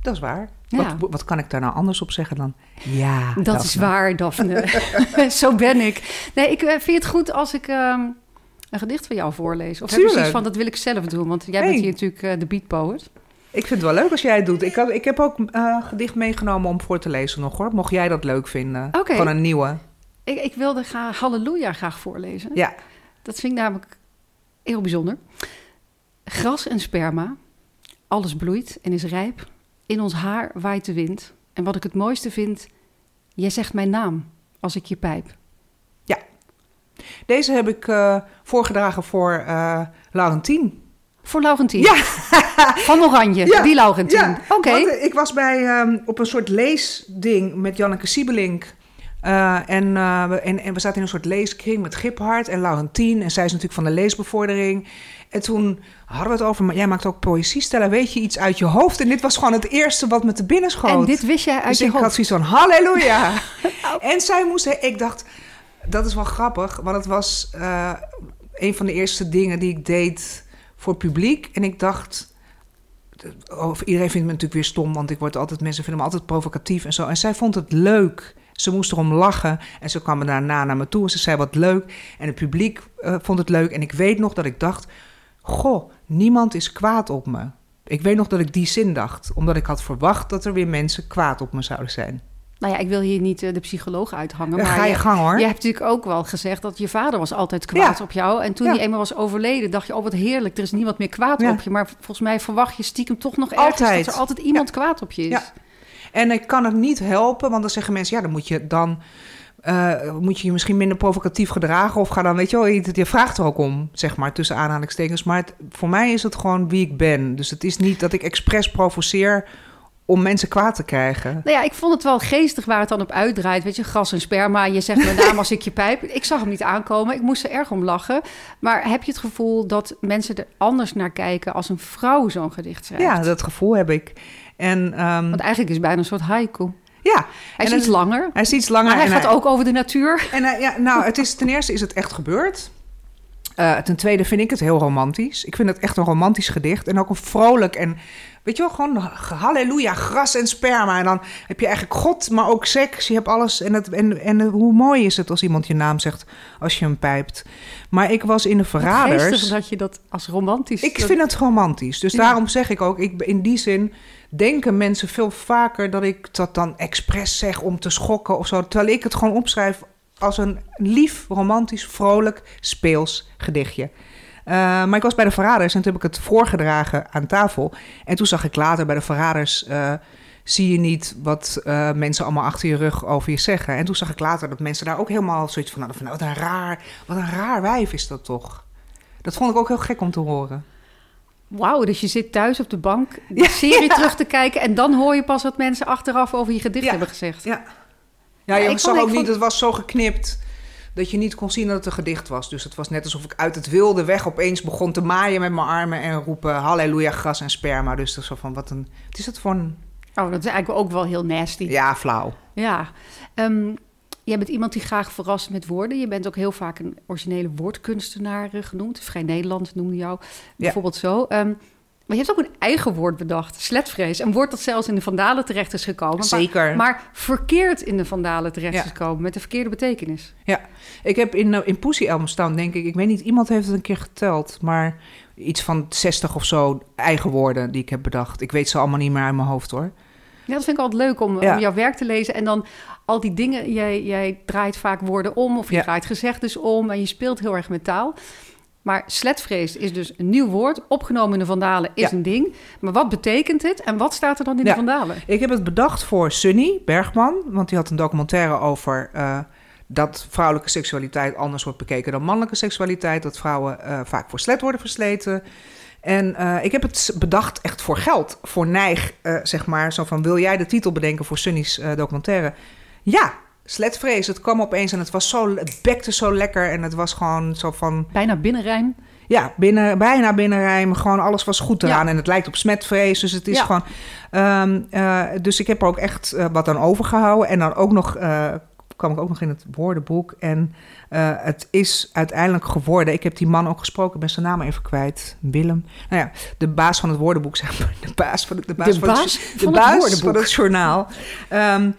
Dat is waar. Ja. Wat, wat kan ik daar nou anders op zeggen dan? Ja, Dat is waar, Daphne. Zo ben ik. Nee, ik eh, vind het goed als ik ehm, een gedicht van jou voorlees. Of heb je Tuurlijk. zoiets van, dat wil ik zelf doen. Want jij bent hier natuurlijk eh, de beat poet. Ik vind het wel leuk als jij het doet. Ik, had, ik heb ook een gedicht meegenomen om voor te lezen nog hoor. Mocht jij dat leuk vinden. Oké. Van een nieuwe. Ik, ik wilde graag Halleluja graag voorlezen. Ja. Dat vind ik namelijk heel bijzonder. Gras en sperma, alles bloeit en is rijp. In ons haar waait de wind. En wat ik het mooiste vind, jij zegt mijn naam als ik je pijp. Deze heb ik eh, voorgedragen voor eh Laurentien. Voor Laurentien. Ja. Van Oranje, Ja. die Laurentien. Ja, Oké. eh, ik was bij, ehm, op een soort leesding met Janneke Siebelink Uh, en, uh, we, en, en, we zaten in een soort leeskring met Giphart en Laurentien. En zij is natuurlijk van de leesbevordering. En toen hadden we het over, maar jij maakt ook poëzie stellen. Weet je iets uit je hoofd? En dit was gewoon het eerste wat me te binnen schoot. En dit wist jij uit dus je ik hoofd? had zoiets van, halleluja. en zij moest, ik dacht, dat is wel grappig. Want het was uh, een van de eerste dingen die ik deed voor publiek. En ik dacht... Of iedereen vindt me natuurlijk weer stom, want ik word altijd, mensen vinden me altijd provocatief en zo. En zij vond het leuk. Ze moest erom lachen en ze kwam daarna naar me toe en ze zei wat leuk. En het publiek uh, vond het leuk. En ik weet nog dat ik dacht, goh, niemand is kwaad op me. Ik weet nog dat ik die zin dacht, omdat ik had verwacht dat er weer mensen kwaad op me zouden zijn. Nou ja, ik wil hier niet uh, de psycholoog uithangen. Maar ga je, gang hoor. Je hebt natuurlijk ook wel gezegd dat je vader was altijd kwaad Ja. op jou. En toen Ja. hij eenmaal was overleden, dacht je, oh wat heerlijk, er is niemand meer kwaad Ja. op je. Maar volgens mij verwacht je stiekem toch nog ergens Altijd. dat er altijd iemand kwaad op je is. Ja. En ik kan het niet helpen, want dan zeggen mensen, ja, dan moet je dan. Eh, moet je je misschien minder provocatief gedragen of ga dan, weet je wel, je, je vraagt er ook om, zeg maar, tussen aanhalingstekens. Maar het, voor mij is het gewoon wie ik ben. Dus het is niet dat ik expres provoceer om mensen kwaad te krijgen. Nou ja, ik vond het wel geestig waar het dan op uitdraait. Weet je, gras en sperma. Je zegt mijn naam als ik je pijp. Ik zag hem niet aankomen. Ik moest er erg om lachen. Maar heb je het gevoel dat mensen er anders naar kijken als een vrouw zo'n gedicht schrijft? Ja, dat gevoel heb ik. En ehm, Want eigenlijk is het bijna een soort haiku. Ja, Hij is En iets het- langer. hij is iets langer. Maar hij en gaat ook over de natuur. En ja, nou, het is, ten eerste is het echt gebeurd. Uh, ten tweede vind ik het heel romantisch. Ik vind het echt een romantisch gedicht. En ook een vrolijk en, weet je wel, gewoon halleluja, gras en sperma. En dan heb je eigenlijk God, maar ook seks. Je hebt alles. En, het, en, en hoe mooi is het als iemand je naam zegt als je hem pijpt. Maar ik was in de Verraders. Dat je dat als romantisch... Ik vind het romantisch. Dus Ja. daarom zeg ik ook, ik, in die zin denken mensen veel vaker dat ik dat dan expres zeg om te schokken of zo. Terwijl ik het gewoon opschrijf als een lief, romantisch, vrolijk, speels gedichtje. Uh, maar ik was bij de Verraders en toen heb ik het voorgedragen aan tafel. En toen zag ik later bij de Verraders... Uh, zie je niet wat uh, mensen allemaal achter je rug over je zeggen. En toen zag ik later dat mensen daar ook helemaal zoiets van hadden... van nou, wat een raar, wat een raar wijf is dat toch. Dat vond ik ook heel gek om te horen. Wauw, dus je zit thuis op de bank de ja, serie ja. terug te kijken... en dan hoor je pas wat mensen achteraf over je gedicht ja. hebben gezegd. Ja, ja, je zag ook niet, het was zo geknipt dat je niet kon zien dat het een gedicht was. Dus het was net alsof ik uit het wilde weg opeens begon te maaien met mijn armen en roepen halleluja, gras en sperma. Dus dat is zo van wat een. Wat is dat voor een. Oh, dat is eigenlijk ook wel heel nasty. Ja, flauw. Ja. Um, jij bent iemand die graag verrast met woorden. Je bent ook heel vaak een originele woordkunstenaar genoemd. Vrij Nederland noemde jou bijvoorbeeld ja. zo. Um, maar je hebt ook een eigen woord bedacht, sletvrees. Een woord dat zelfs in de Vandalen terecht is gekomen. Zeker. Maar, maar verkeerd in de Vandalen terecht ja. is gekomen, met de verkeerde betekenis. Ja, ik heb in, uh, in Pussy Elm staan, denk ik. Ik weet niet, iemand heeft het een keer geteld. Maar iets van 60 of zo eigen woorden die ik heb bedacht. Ik weet ze allemaal niet meer uit mijn hoofd hoor. Ja, dat vind ik altijd leuk om, ja. om jouw werk te lezen. En dan al die dingen, jij, jij draait vaak woorden om of je Ja. draait gezegdes om. En je speelt heel erg met taal. Maar sletvrees is dus een nieuw woord. Opgenomen in de Vandalen is Ja. een ding. Maar wat betekent het en wat staat er dan in Ja. de Vandalen? Ik heb het bedacht voor Sunny Bergman. Want die had een documentaire over eh, dat vrouwelijke seksualiteit anders wordt bekeken dan mannelijke seksualiteit. Dat vrouwen eh, vaak voor slet worden versleten. En eh, ik heb het bedacht echt voor geld. Voor neig, zeg maar. Zo van, wil jij de titel bedenken voor Sunny's documentaire? Ja, sletvrees. Het kwam opeens en het was zo... Het bekte zo lekker en het was gewoon zo van... Bijna binnenrijm. Ja, binnen, bijna binnenrijmen. Gewoon alles was goed eraan. Ja. En het lijkt op smetvrees. Dus het is Ja. gewoon... ehm, eh, dus ik heb er ook echt eh, wat aan overgehouden. En dan ook nog... eh, kwam ik ook nog in het woordenboek. En het is uiteindelijk geworden... Ik heb die man ook gesproken. Ik ben zijn naam even kwijt. Willem. Nou ja, de baas van het woordenboek, zeg maar. De baas van het, de baas De van het, baas de van het baas woordenboek. van het journaal. Ehm, eh,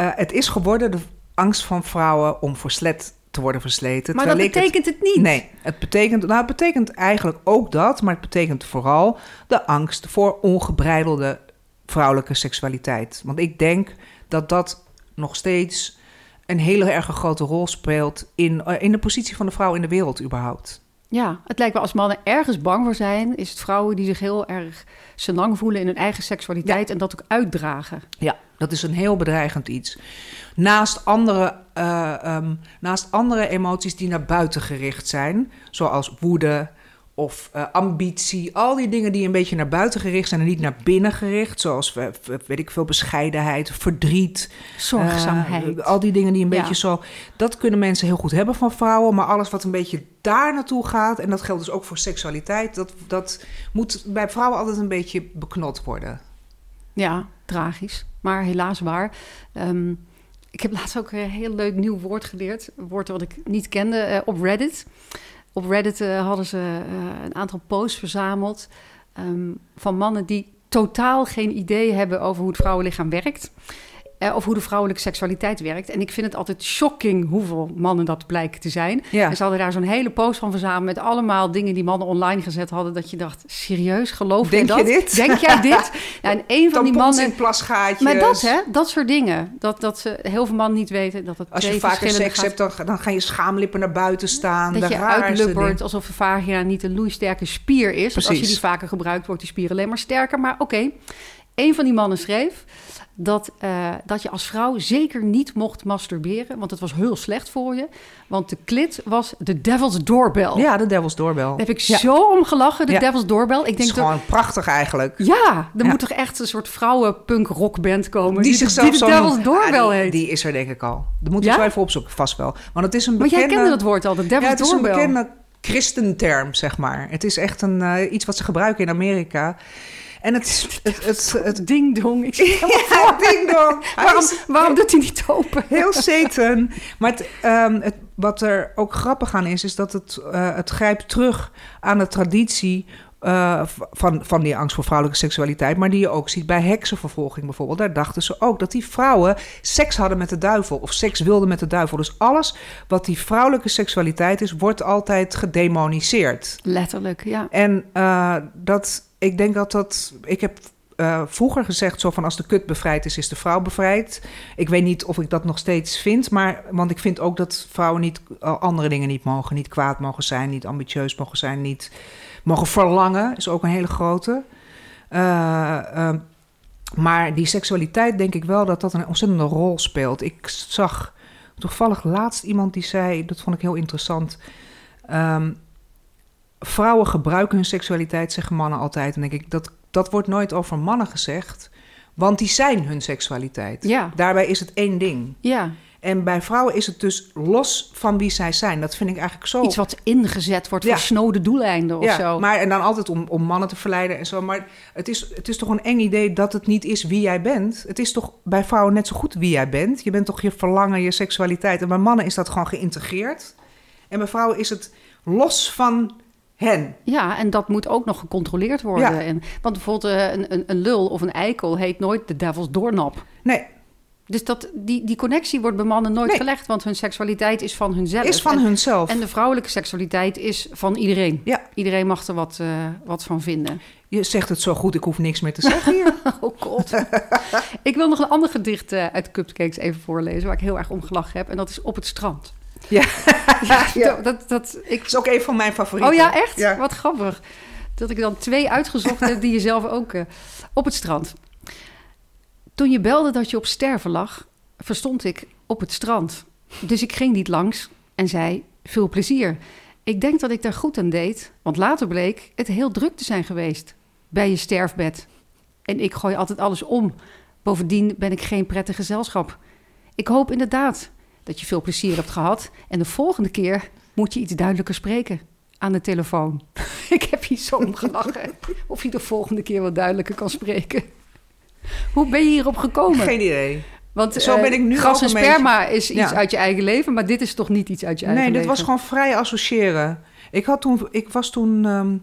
het is geworden de angst van vrouwen om voor slet te worden versleten. Maar dat het- betekent het niet. Nee, het betekent, nou, het betekent eigenlijk ook dat, maar het betekent vooral de angst voor ongebreidelde vrouwelijke seksualiteit. Want ik denk dat dat nog steeds een hele erg grote rol speelt in, eh, in de positie van de vrouw in de wereld überhaupt. Ja, het lijkt wel als mannen ergens bang voor zijn... is het vrouwen die zich heel erg senang voelen in hun eigen seksualiteit... en dat ook uitdragen. Ja, dat is een heel bedreigend iets. Naast andere, eh, ehm, naast andere emoties die naar buiten gericht zijn, zoals woede of eh, ambitie. Al die dingen die een beetje naar buiten gericht zijn en niet naar binnen gericht. Zoals, eh, weet ik veel, bescheidenheid, verdriet. Zorgzaamheid. Al die dingen die een Ja. beetje zo... Dat kunnen mensen heel goed hebben van vrouwen. Maar alles wat een beetje daar naartoe gaat... en dat geldt dus ook voor seksualiteit... dat, dat moet bij vrouwen altijd een beetje beknot worden. Ja, tragisch. Maar helaas waar. Ehm, ik heb laatst ook een heel leuk nieuw woord geleerd. Een woord wat ik niet kende eh, op Reddit. Op Reddit eh, hadden ze eh, een aantal posts verzameld ehm, van mannen die totaal geen idee hebben over hoe het vrouwenlichaam werkt. Of hoe de vrouwelijke seksualiteit werkt. En ik vind het altijd shocking hoeveel mannen dat blijken te zijn. Ja. En ze hadden daar zo'n hele post van verzameld... met allemaal dingen die mannen online gezet hadden... dat je dacht, serieus, geloof Denk je dat? dit? Denk jij dit? Ja, en een van die mannen... in plasgaatjes. Maar dat, hè, dat soort dingen. Dat, dat ze heel veel mannen niet weten dat het Als je vaker seks hebt, dan, dan gaan je schaamlippen naar buiten staan. dat de je uitlubbert dingen. alsof de vagina niet een loeisterke spier is. Als je die vaker gebruikt, wordt die spier alleen maar sterker. Maar oké, een van die mannen schreef dat, eh, dat je als vrouw zeker niet mocht masturberen. Want het was heel slecht voor je. Want de klit was de devil's doorbell. Ja, de Devil's Doorbell. Daar heb ik Ja. zo om gelachen, de Ja. devil's doorbell. Ik Het is denk dat... gewoon prachtig eigenlijk. Ja, er Ja. moet toch echt een soort vrouwenpunk rockband komen... Die, die, zichzelf die de devil's die, heet. die is er denk ik al. Dat moeten we zo even opzoeken, vast wel. Want het is een Maar bekende... jij kende dat woord al, de devil's ja, het is een bekende christenterm, zeg maar. Het is echt een, eh, iets wat ze gebruiken in Amerika. En het. Het, het, het, Ding dong. Ik zie ja, ding dong. Waarom, waarom doet hij niet open? Heel Satan. Maar het, ehm, het, wat er ook grappig aan is, is dat het, eh, het grijpt terug aan de traditie eh, van, van die angst voor vrouwelijke seksualiteit. Maar die je ook ziet bij heksenvervolging bijvoorbeeld. Daar dachten ze ook dat die vrouwen seks hadden met de duivel. Of seks wilden met de duivel. Dus alles wat die vrouwelijke seksualiteit is, wordt altijd gedemoniseerd. Letterlijk, ja. En eh, dat, ik denk dat dat. Ik heb eh, vroeger gezegd zo van als de kut bevrijd is, is de vrouw bevrijd. Ik weet niet of ik dat nog steeds vind, maar want ik vind ook dat vrouwen niet eh, andere dingen niet mogen, niet kwaad mogen zijn, niet ambitieus mogen zijn, niet mogen verlangen is ook een hele grote. Eh, eh, maar die seksualiteit denk ik wel dat dat een ontzettende rol speelt. Ik zag toevallig laatst iemand die zei, dat vond ik heel interessant. ehm, vrouwen gebruiken hun seksualiteit, zeggen mannen altijd. En denk ik, dat, dat wordt nooit over mannen gezegd. Want die zijn hun seksualiteit. Ja, Daarbij is het één ding. ja. En bij vrouwen is het dus los van wie zij zijn. Dat vind ik eigenlijk zo. Iets wat ingezet wordt voor Ja. snode doeleinden of ja, zo. maar en dan altijd om, om mannen te verleiden en zo. Maar het is, het is toch een eng idee dat het niet is wie jij bent. Het is toch bij vrouwen net zo goed wie jij bent. Je bent toch je verlangen, je seksualiteit. En bij mannen is dat gewoon geïntegreerd. En bij vrouwen is het los van hen. Ja, en dat moet ook nog gecontroleerd worden. Ja. En, want bijvoorbeeld eh, een, een, een lul of een eikel heet nooit de devil's doornap. Nee, Dus dat, die, die connectie wordt bij mannen nooit Nee. gelegd, want hun seksualiteit is van hunzelf. is van en, hunzelf. en de vrouwelijke seksualiteit is van iedereen. Ja. Iedereen mag er wat, eh, wat van vinden. Je zegt het zo goed, ik hoef niks meer te zeggen hier. Oh god. ik wil nog een ander gedicht eh, uit Cupcakes even voorlezen... waar ik heel erg om gelachen heb. En dat is Op het strand. Ja. Ja. Dat, dat, ik... Dat is ook een van mijn favorieten. Oh ja, echt? Ja. Wat grappig. Dat ik dan twee uitgezocht heb die je zelf ook... eh, op het strand. Toen je belde dat je op sterven lag... verstond ik op het strand. Dus ik ging niet langs en zei... Veel plezier. Ik denk dat ik daar goed aan deed... want later bleek het heel druk te zijn geweest... bij je sterfbed. En ik gooi altijd alles om. Bovendien ben ik geen prettig gezelschap. Ik hoop inderdaad dat je veel plezier hebt gehad. En de volgende keer moet je iets duidelijker spreken aan de telefoon. ik heb hier zo om gelachen. Of je de volgende keer wat duidelijker kan spreken. Hoe ben je hierop gekomen? Geen idee. Want Zo eh, ben ik nu ook en beetje- sperma is iets Ja. uit je eigen leven, maar dit is toch niet iets uit je eigen Nee, dit leven? was gewoon vrij associëren. Ik, had toen, ik was toen ehm,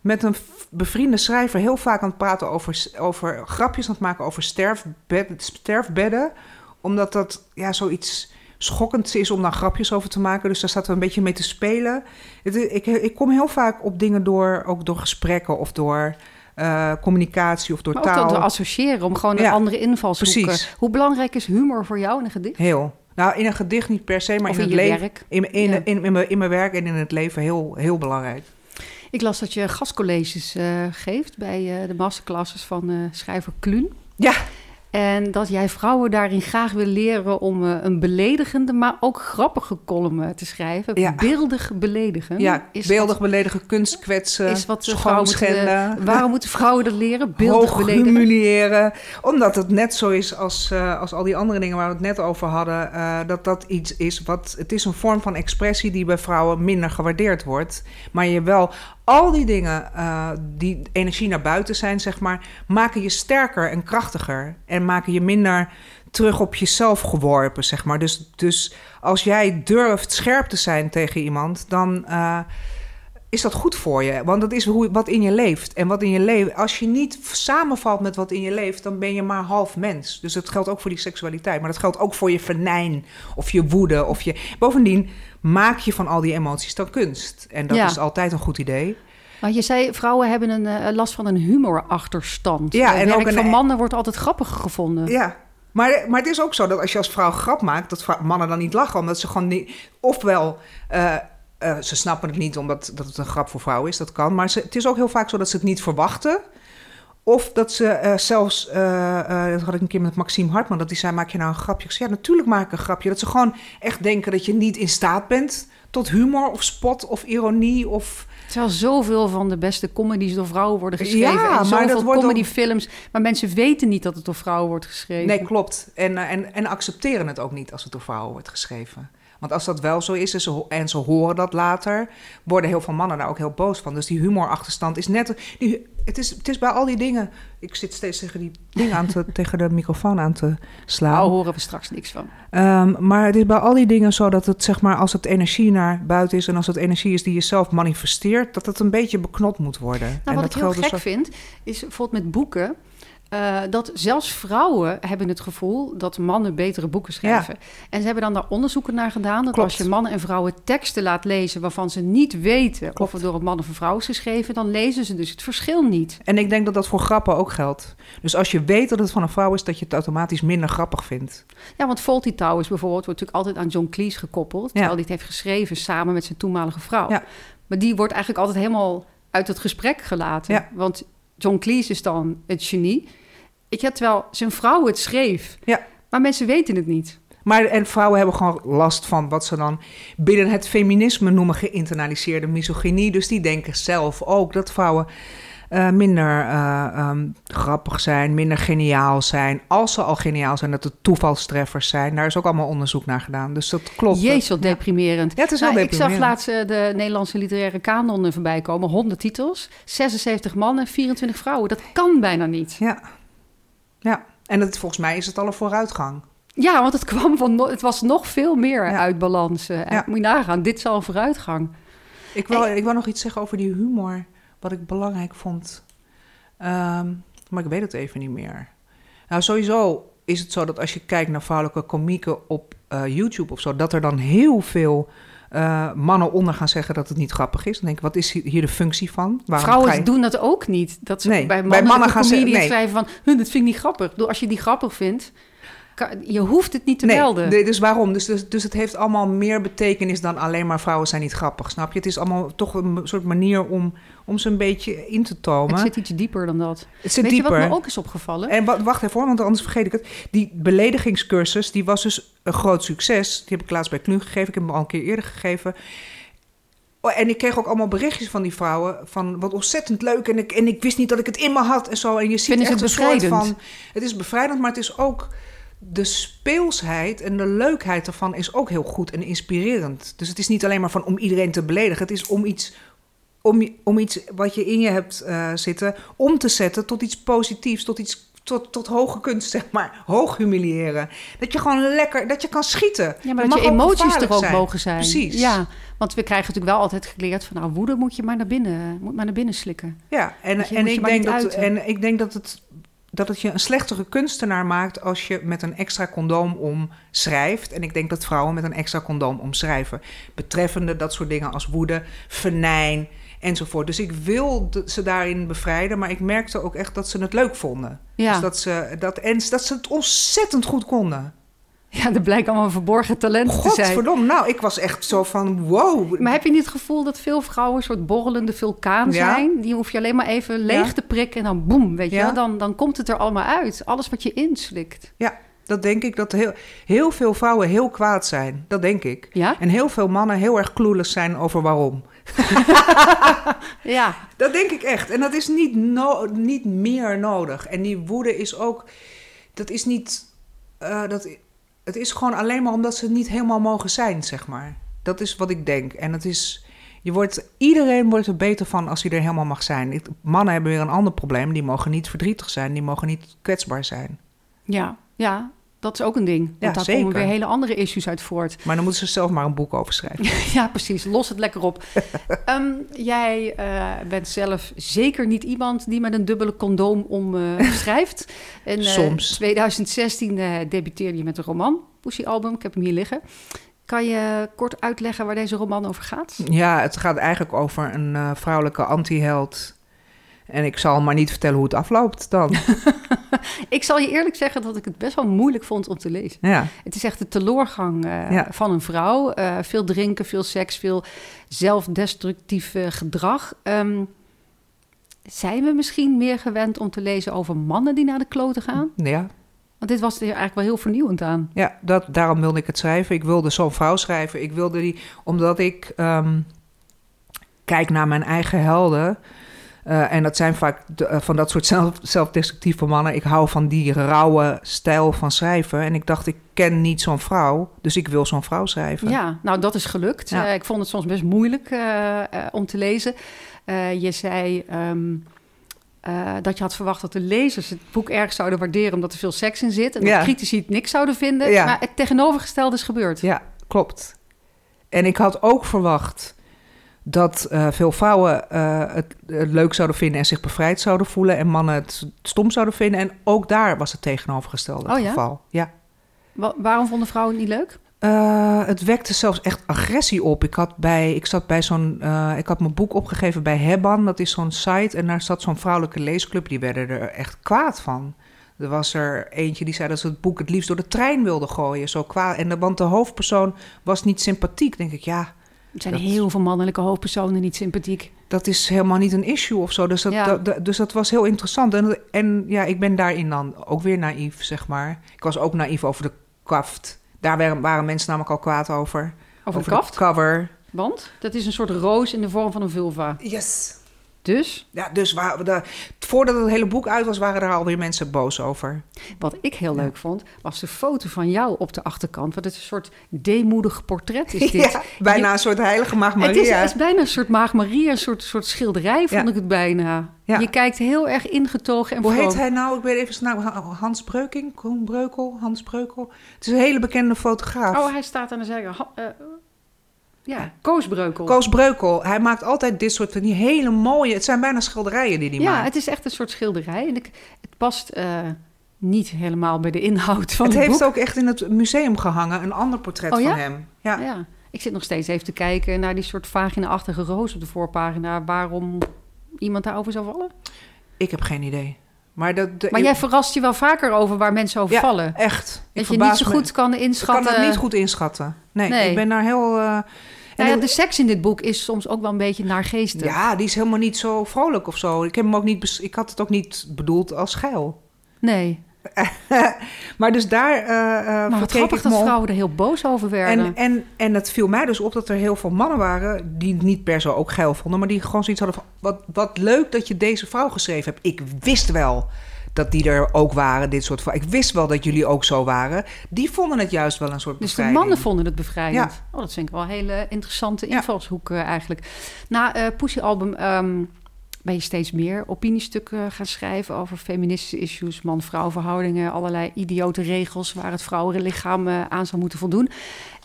met een bevriende schrijver heel vaak aan het praten over, over grapjes aan het maken over sterfbed, sterfbedden. Omdat dat ja, zoiets schokkends is om daar grapjes over te maken. Dus daar zaten we een beetje mee te spelen. Het, ik, ik kom heel vaak op dingen door, ook door gesprekken of door eh, communicatie of door Maar ook taal. door te associëren, om gewoon een Ja, andere invalshoek. precies. eh, Hoe belangrijk is humor voor jou in een gedicht? Heel. Nou, in een gedicht niet per se, maar in in het leven. werk? In, in, Ja. in, in, mijn, in mijn werk en in het leven heel, heel belangrijk. Ik las dat je gastcolleges eh, geeft bij eh, de masterclasses van eh, schrijver Kluun. Ja. En dat jij vrouwen daarin graag wil leren om uh, een beledigende, maar ook grappige column te schrijven. Ja. Beeldig beledigen. Ja, is beeldig wat, beledigen, kunst kwetsen, is wat schoonschenden. moeten, waarom moeten vrouwen dat leren? Beeldig Hoog beledigen. humiliëren. Omdat het net zo is als, uh, als al die andere dingen waar we het net over hadden. Uh, dat dat iets is wat... Het is een vorm van expressie die bij vrouwen minder gewaardeerd wordt. Maar je wel... Al die dingen uh, die energie naar buiten zijn, zeg maar... maken je sterker en krachtiger. En maken je minder terug op jezelf geworpen, zeg maar. Dus, dus als jij durft scherp te zijn tegen iemand... dan is dat goed voor je. Want dat is hoe, wat in je leeft. En wat in je leeft, als je niet samenvalt met wat in je leeft, dan ben je maar half mens. Dus dat geldt ook voor die seksualiteit. Maar dat geldt ook voor je venijn of je woede. Of je... Bovendien maak je van al die emoties dan kunst. En dat Ja. is altijd een goed idee. Maar je zei, vrouwen hebben een eh, last van een humorachterstand. Ja, en ook een- van mannen wordt altijd grappig gevonden. Ja. Maar, maar het is ook zo dat als je als vrouw grap maakt, dat mannen dan niet lachen. Omdat ze gewoon niet. Ofwel. eh, eh, ze snappen het niet omdat dat het een grap voor vrouwen is, dat kan. Maar ze, het is ook heel vaak zo dat ze het niet verwachten. Of dat ze zelfs, dat had ik een keer met Maxime Hartman, dat die zei: Maak je nou een grapje? Ik zei: Ja, natuurlijk maak ik een grapje. Dat ze gewoon echt denken dat je niet in staat bent tot humor of spot of ironie. Of... Terwijl zoveel van de beste comedies door vrouwen worden geschreven. Ja, en maar zoveel dat wordt comedyfilms. Maar mensen weten niet dat het door vrouwen wordt geschreven. Nee, klopt. En, eh, en, en accepteren het ook niet als het door vrouwen wordt geschreven. Want als dat wel zo is en ze, ho- en ze horen dat later, worden heel veel mannen daar ook heel boos van. Dus die humorachterstand is net. Die, het, is, het is bij al die dingen. Ik zit steeds tegen die dingen aan te, tegen de microfoon aan te slaan. Daar horen we straks niks van. Ehm, maar het is bij al die dingen zo dat het, zeg maar, als het energie naar buiten is en als het energie is die je zelf manifesteert, dat het een beetje beknot moet worden. Nou, en wat dat ik heel dus gek vind, is bijvoorbeeld met boeken... eh, dat zelfs vrouwen hebben het gevoel dat mannen betere boeken schrijven. En ze hebben dan daar onderzoeken naar gedaan. Dat Klopt. als je mannen en vrouwen teksten laat lezen waarvan ze niet weten of het door een man of een vrouw is geschreven, dan lezen ze dus het verschil niet. En ik denk dat dat voor grappen ook geldt. Dus als je weet dat het van een vrouw is, dat je het automatisch minder grappig vindt. Ja, want Fawlty Towers bijvoorbeeld wordt natuurlijk altijd aan John Cleese gekoppeld. Terwijl hij het heeft geschreven samen met zijn toenmalige vrouw. Ja. Maar die wordt eigenlijk altijd helemaal uit het gesprek gelaten. Ja. Want John Cleese is dan het genie. Ik had terwijl zijn vrouw het schreef. Ja. Maar mensen weten het niet. Maar en vrouwen hebben gewoon last van wat ze dan binnen het feminisme noemen geïnternaliseerde misogynie. Dus die denken zelf ook dat vrouwen eh, minder eh, ehm, grappig zijn, minder geniaal zijn. Als ze al geniaal zijn, dat het toevalstreffers zijn. Daar is ook allemaal onderzoek naar gedaan. Dus dat klopt. Jezus, deprimerend. Ja, het is wel Nou, ik zag deprimerend. laatst eh, de Nederlandse literaire kanon voorbij komen. 100 titels, 76 mannen, 24 vrouwen. Dat kan bijna niet. Ja. Ja. En het, volgens mij is het al een vooruitgang. Ja, want het, kwam van het was nog veel meer Ja. uit balans. Ja. Moet je nagaan, dit is al een vooruitgang. Ik wil, ik wil nog iets zeggen over die humor, wat ik belangrijk vond. Ehm, maar ik weet het even niet meer. Nou, sowieso is het zo dat als je kijkt naar vrouwelijke komieken op eh, YouTube of zo, dat er dan heel veel eh, mannen onder gaan zeggen dat het niet grappig is. Dan denk ik, wat is hier de functie van? Waarom Vrouwen je- doen dat ook niet. Dat ze Nee, bij bij mannen, mannen gaan ze- comedians nee. schrijven van... "Huh, dit vind ik niet grappig. Ik bedoel, Als je die grappig vindt, je hoeft het niet te Nee, melden. nee, dus waarom? Dus, dus, dus het heeft allemaal meer betekenis dan alleen maar vrouwen zijn niet grappig, snap je? Het is allemaal toch een soort manier om, om ze een beetje in te tomen. Het zit iets dieper dan dat. Het zit Weet dieper. je wat me ook is opgevallen? En wa- wacht even hoor, want anders vergeet ik het. Die beledigingscursus, die was dus een groot succes. Die heb ik laatst bij Knu gegeven. Ik heb hem al een keer eerder gegeven. Oh, en ik kreeg ook allemaal berichtjes van die vrouwen. Van wat ontzettend leuk. En ik, en ik wist niet dat ik het in me had en zo. En je ziet Vinden echt het een soort van... Het is bevrijdend, maar het is ook... De speelsheid en de leukheid ervan is ook heel goed en inspirerend. Dus het is niet alleen maar van om iedereen te beledigen. Het is om iets, om, om iets wat je in je hebt eh, zitten... om te zetten tot iets positiefs, tot iets... Tot, tot hoge kunst, zeg maar. Hoog humiliëren. Dat je gewoon lekker... Dat je kan schieten. Ja, maar dat je emoties er ook zijn. mogen zijn. Precies. Ja, want we krijgen natuurlijk wel altijd geleerd van... nou, woede moet je maar naar binnen, moet maar naar binnen slikken. Ja, en, je en, ik denk dat, en ik denk dat het, dat het je een slechtere kunstenaar maakt als je met een extra condoom om schrijft. En ik denk dat vrouwen met een extra condoom om schrijven. Betreffende dat soort dingen als woede, venijn enzovoort. Dus ik wil ze daarin bevrijden, maar ik merkte ook echt dat ze het leuk vonden. Ja. Dus dat ze, dat, en dat ze het ontzettend goed konden. Ja, er blijkt allemaal verborgen talenten te zijn. Godverdomme, nou, ik was echt zo van wow. Maar heb je niet het gevoel dat veel vrouwen een soort borrelende vulkaan Ja. zijn? Die hoef je alleen maar even leeg Ja. te prikken en dan boem, weet je Ja. wel? Dan, dan komt het er allemaal uit. Alles wat je inslikt. Ja, dat denk ik dat heel, heel veel vrouwen heel kwaad zijn. Dat denk ik. Ja? En heel veel mannen heel erg clueless zijn over waarom. Ja. Dat denk ik echt. En dat is niet, no- niet meer nodig. En die woede is ook. Dat is niet. eh, dat, het is gewoon alleen maar omdat ze niet helemaal mogen zijn, zeg maar. Dat is wat ik denk. En het is. Je wordt, iedereen wordt er beter van als hij er helemaal mag zijn. Mannen hebben weer een ander probleem. Die mogen niet verdrietig zijn. Die mogen niet kwetsbaar zijn. Ja, ja. Dat is ook een ding. Want Ja, daar zeker. komen weer hele andere issues uit voort. Maar dan moeten ze zelf maar een boek over schrijven. Ja, precies. Los het lekker op. Ehm, jij eh, bent zelf zeker niet iemand die met een dubbele condoom om eh, schrijft. In eh, Soms. 2016 eh, debuteerde je met een roman, Pussy Album. Ik heb hem hier liggen. Kan je kort uitleggen waar deze roman over gaat? Ja, het gaat eigenlijk over een vrouwelijke anti-held. En ik zal maar niet vertellen hoe het afloopt dan. Ik zal je eerlijk zeggen dat ik het best wel moeilijk vond om te lezen. ja. Het is echt de teloorgang eh, Ja. van een vrouw. Eh, veel drinken, veel seks, veel zelfdestructief gedrag. Ehm, zijn we misschien meer gewend om te lezen over mannen die naar de kloten gaan? ja. Want dit was er eigenlijk wel heel vernieuwend aan. Ja, dat, daarom wilde ik het schrijven. Ik wilde zo'n vrouw schrijven. Ik wilde die, omdat ik ehm, kijk naar mijn eigen helden. Eh, en dat zijn vaak de- eh, van dat soort zelf, zelfdestructieve mannen. Ik hou van die rauwe stijl van schrijven. En ik dacht, ik ken niet zo'n vrouw. Dus ik wil zo'n vrouw schrijven. Ja, nou dat is gelukt. Ja. Eh, ik vond het soms best moeilijk om te lezen. Je zei ehm, eh, dat je had verwacht dat de lezers het boek erg zouden waarderen... omdat er veel seks in zit. En dat Ja. critici het niks zouden vinden. Ja. Maar het tegenovergestelde is gebeurd. Ja, klopt. En ik had ook verwacht dat eh, veel vrouwen eh, het, het leuk zouden vinden en zich bevrijd zouden voelen. En mannen het stom zouden vinden. En ook daar was het tegenovergestelde het Oh ja? geval. Ja. Wa- waarom vonden vrouwen het niet leuk? Eh, het wekte zelfs echt agressie op. Ik, had bij, ik zat bij zo'n. ik had mijn boek opgegeven bij Hebban. Dat is zo'n site. En daar zat zo'n vrouwelijke leesclub. Die werden er echt kwaad van. Er was er eentje die zei dat ze het boek het liefst door de trein wilde gooien. Zo kwaad. En de, want de hoofdpersoon was niet sympathiek. denk ik, ja, Er zijn Dat- heel veel mannelijke hoofdpersonen niet sympathiek. dat is helemaal niet een issue of zo. Dus dat, Ja. dat- dat- dus dat was heel interessant. En, en ja, ik ben daarin dan ook weer naïef, zeg maar. Ik was ook naïef over de kaft. Daar waren, waren mensen namelijk al kwaad over. Over, de kaft. cover. Want dat is een soort roos in de vorm van een vulva. Yes. Dus, Ja, dus waar, we daar- voordat het hele boek uit was, waren er alweer mensen boos over. wat ik heel Ja. leuk vond, was de foto van jou op de achterkant. Want het is een soort deemoedig portret is dit. Ja, bijna een soort heilige maagd Het is, Maria. het is bijna een soort Maag Maria, een soort, soort schilderij vond Ja. ik het bijna. Ja. Je kijkt heel erg ingetogen en Hoe heet hij nou? Ik weet even zijn naam. Hans Breuking? Koen Breukel? Hans Breukel? Het is een hele bekende fotograaf. Oh, hij staat aan de zijkant. Ja, Koos Breukel. Koos Breukel. Hij maakt altijd dit soort van die hele mooie... Het zijn bijna schilderijen die hij ja, maakt. het is echt een soort schilderij. En ik, het past eh, niet helemaal bij de inhoud van het het, heeft boek. ook echt in het museum gehangen. Een ander portret Oh, ja? van hem. Ja. Ja, ik zit nog steeds even te kijken naar die soort vagina-achtige roos op de voorpagina. Waarom iemand daarover zou vallen. Ik heb geen idee. Maar, dat, de, Maar jij verrast je wel vaker over waar mensen over Ja, vallen. Echt. Ik Dat je niet zo me. goed kan Ik inschatten. kan het niet goed inschatten. Nee, Nee. ik ben daar heel... eh, en Nou ja, ik- de seks in dit boek is soms ook wel een beetje naargeestig. Ja, die is helemaal niet zo vrolijk of zo. Ik, heb hem ook niet ik had het ook niet bedoeld als geil. Nee. maar dus daar eh eh Maar wat grappig dat vrouwen er heel boos over werden. En, en, en het viel mij dus op dat er heel veel mannen waren... die het niet per se ook geil vonden... maar die gewoon zoiets hadden van... wat, wat leuk dat je deze vrouw geschreven hebt. Ik wist wel dat die er ook waren, dit soort vrouwen. Ik wist wel dat jullie ook zo waren. Die vonden het juist wel een soort dus de bevrijding. mannen vonden het bevrijdend. Ja. Oh, dat vind ik wel een hele interessante invalshoek eh, eigenlijk. Na eh Pussy Album ehm, ben je steeds meer opiniestukken gaan schrijven... over feministische issues, man-vrouw verhoudingen... allerlei idiote regels waar het vrouwenlichaam eh, aan zou moeten voldoen.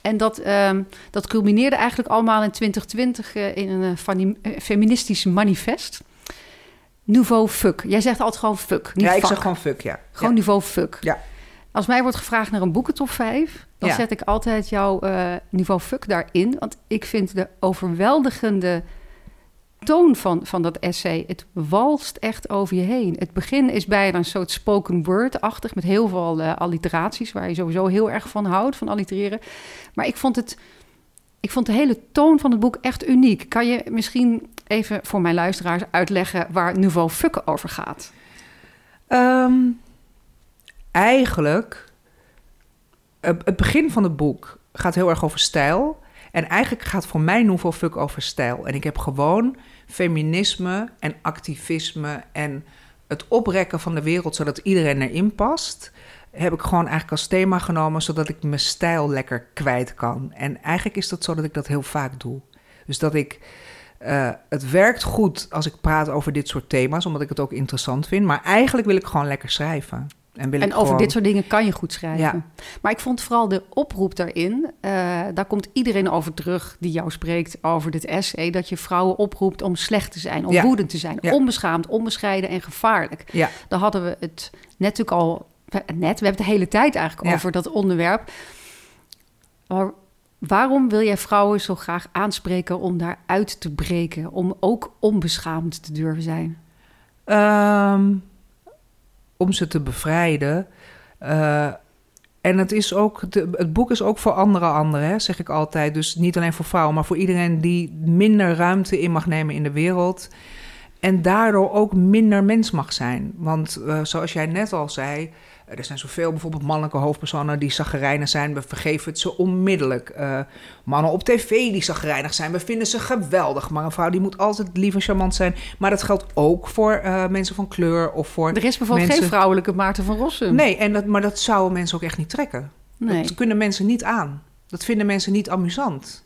En dat, ehm, dat culmineerde eigenlijk allemaal in 2020 eh, in een eh, feministisch manifest... Nouveau fuck. Jij zegt altijd gewoon fuck, niet Ja, ik fuck. zeg gewoon fuck, ja. Gewoon ja. niveau fuck. Ja. Als mij wordt gevraagd naar een boekentop 5, dan Ja. zet ik altijd jouw niveau fuck daarin. Want ik vind de overweldigende toon van, van dat essay, het walst echt over je heen. Het begin is bijna een soort spoken word-achtig... met heel veel uh, alliteraties, waar je sowieso heel erg van houdt, van allitereren. Maar ik vond het... Ik vond de hele toon van het boek echt uniek. Kan je misschien even voor mijn luisteraars uitleggen waar Nouveau Fuck over gaat? Um, eigenlijk, het begin van het boek gaat heel erg over stijl. En eigenlijk gaat voor mij Nouveau Fuck over stijl. En ik heb gewoon feminisme en activisme en het oprekken van de wereld zodat iedereen erin past. Heb ik gewoon eigenlijk als thema genomen zodat ik mijn stijl lekker kwijt kan. En eigenlijk is dat zo dat ik dat heel vaak doe. Dus dat ik. Uh, het werkt goed als ik praat over dit soort thema's, omdat ik het ook interessant vind. Maar eigenlijk wil ik gewoon lekker schrijven. En, en over dit soort dingen kan je goed schrijven. Maar ik vond vooral de oproep daarin, uh, daar komt iedereen over terug die jou spreekt over dit essay, dat je vrouwen oproept om slecht te zijn, om woedend te zijn, onbeschaamd, onbescheiden en gevaarlijk. Ja. Daar hadden we het net natuurlijk al, net, we hebben het de hele tijd eigenlijk over dat onderwerp. Maar waarom wil jij vrouwen zo graag aanspreken om daaruit te breken, om ook onbeschaamd te durven zijn? Um om ze te bevrijden. Uh, en het, is ook, het boek is ook voor andere anderen, hè, zeg ik altijd. Dus niet alleen voor vrouwen, maar voor iedereen die minder ruimte in mag nemen in de wereld. En daardoor ook minder mens mag zijn. Want uh, zoals jij net al zei, er zijn zoveel bijvoorbeeld mannelijke hoofdpersonen die zaggerijnig zijn. We vergeven het ze onmiddellijk. Uh, mannen op tv die zaggerijnig zijn. We vinden ze geweldig. Maar een vrouw die moet altijd lief en charmant zijn. Maar dat geldt ook voor uh, mensen van kleur of voor Er is bijvoorbeeld mensen... geen vrouwelijke Maarten van Rossum. Nee, en dat, maar dat zouden mensen ook echt niet trekken. Nee. Dat kunnen mensen niet aan. Dat vinden mensen niet amusant.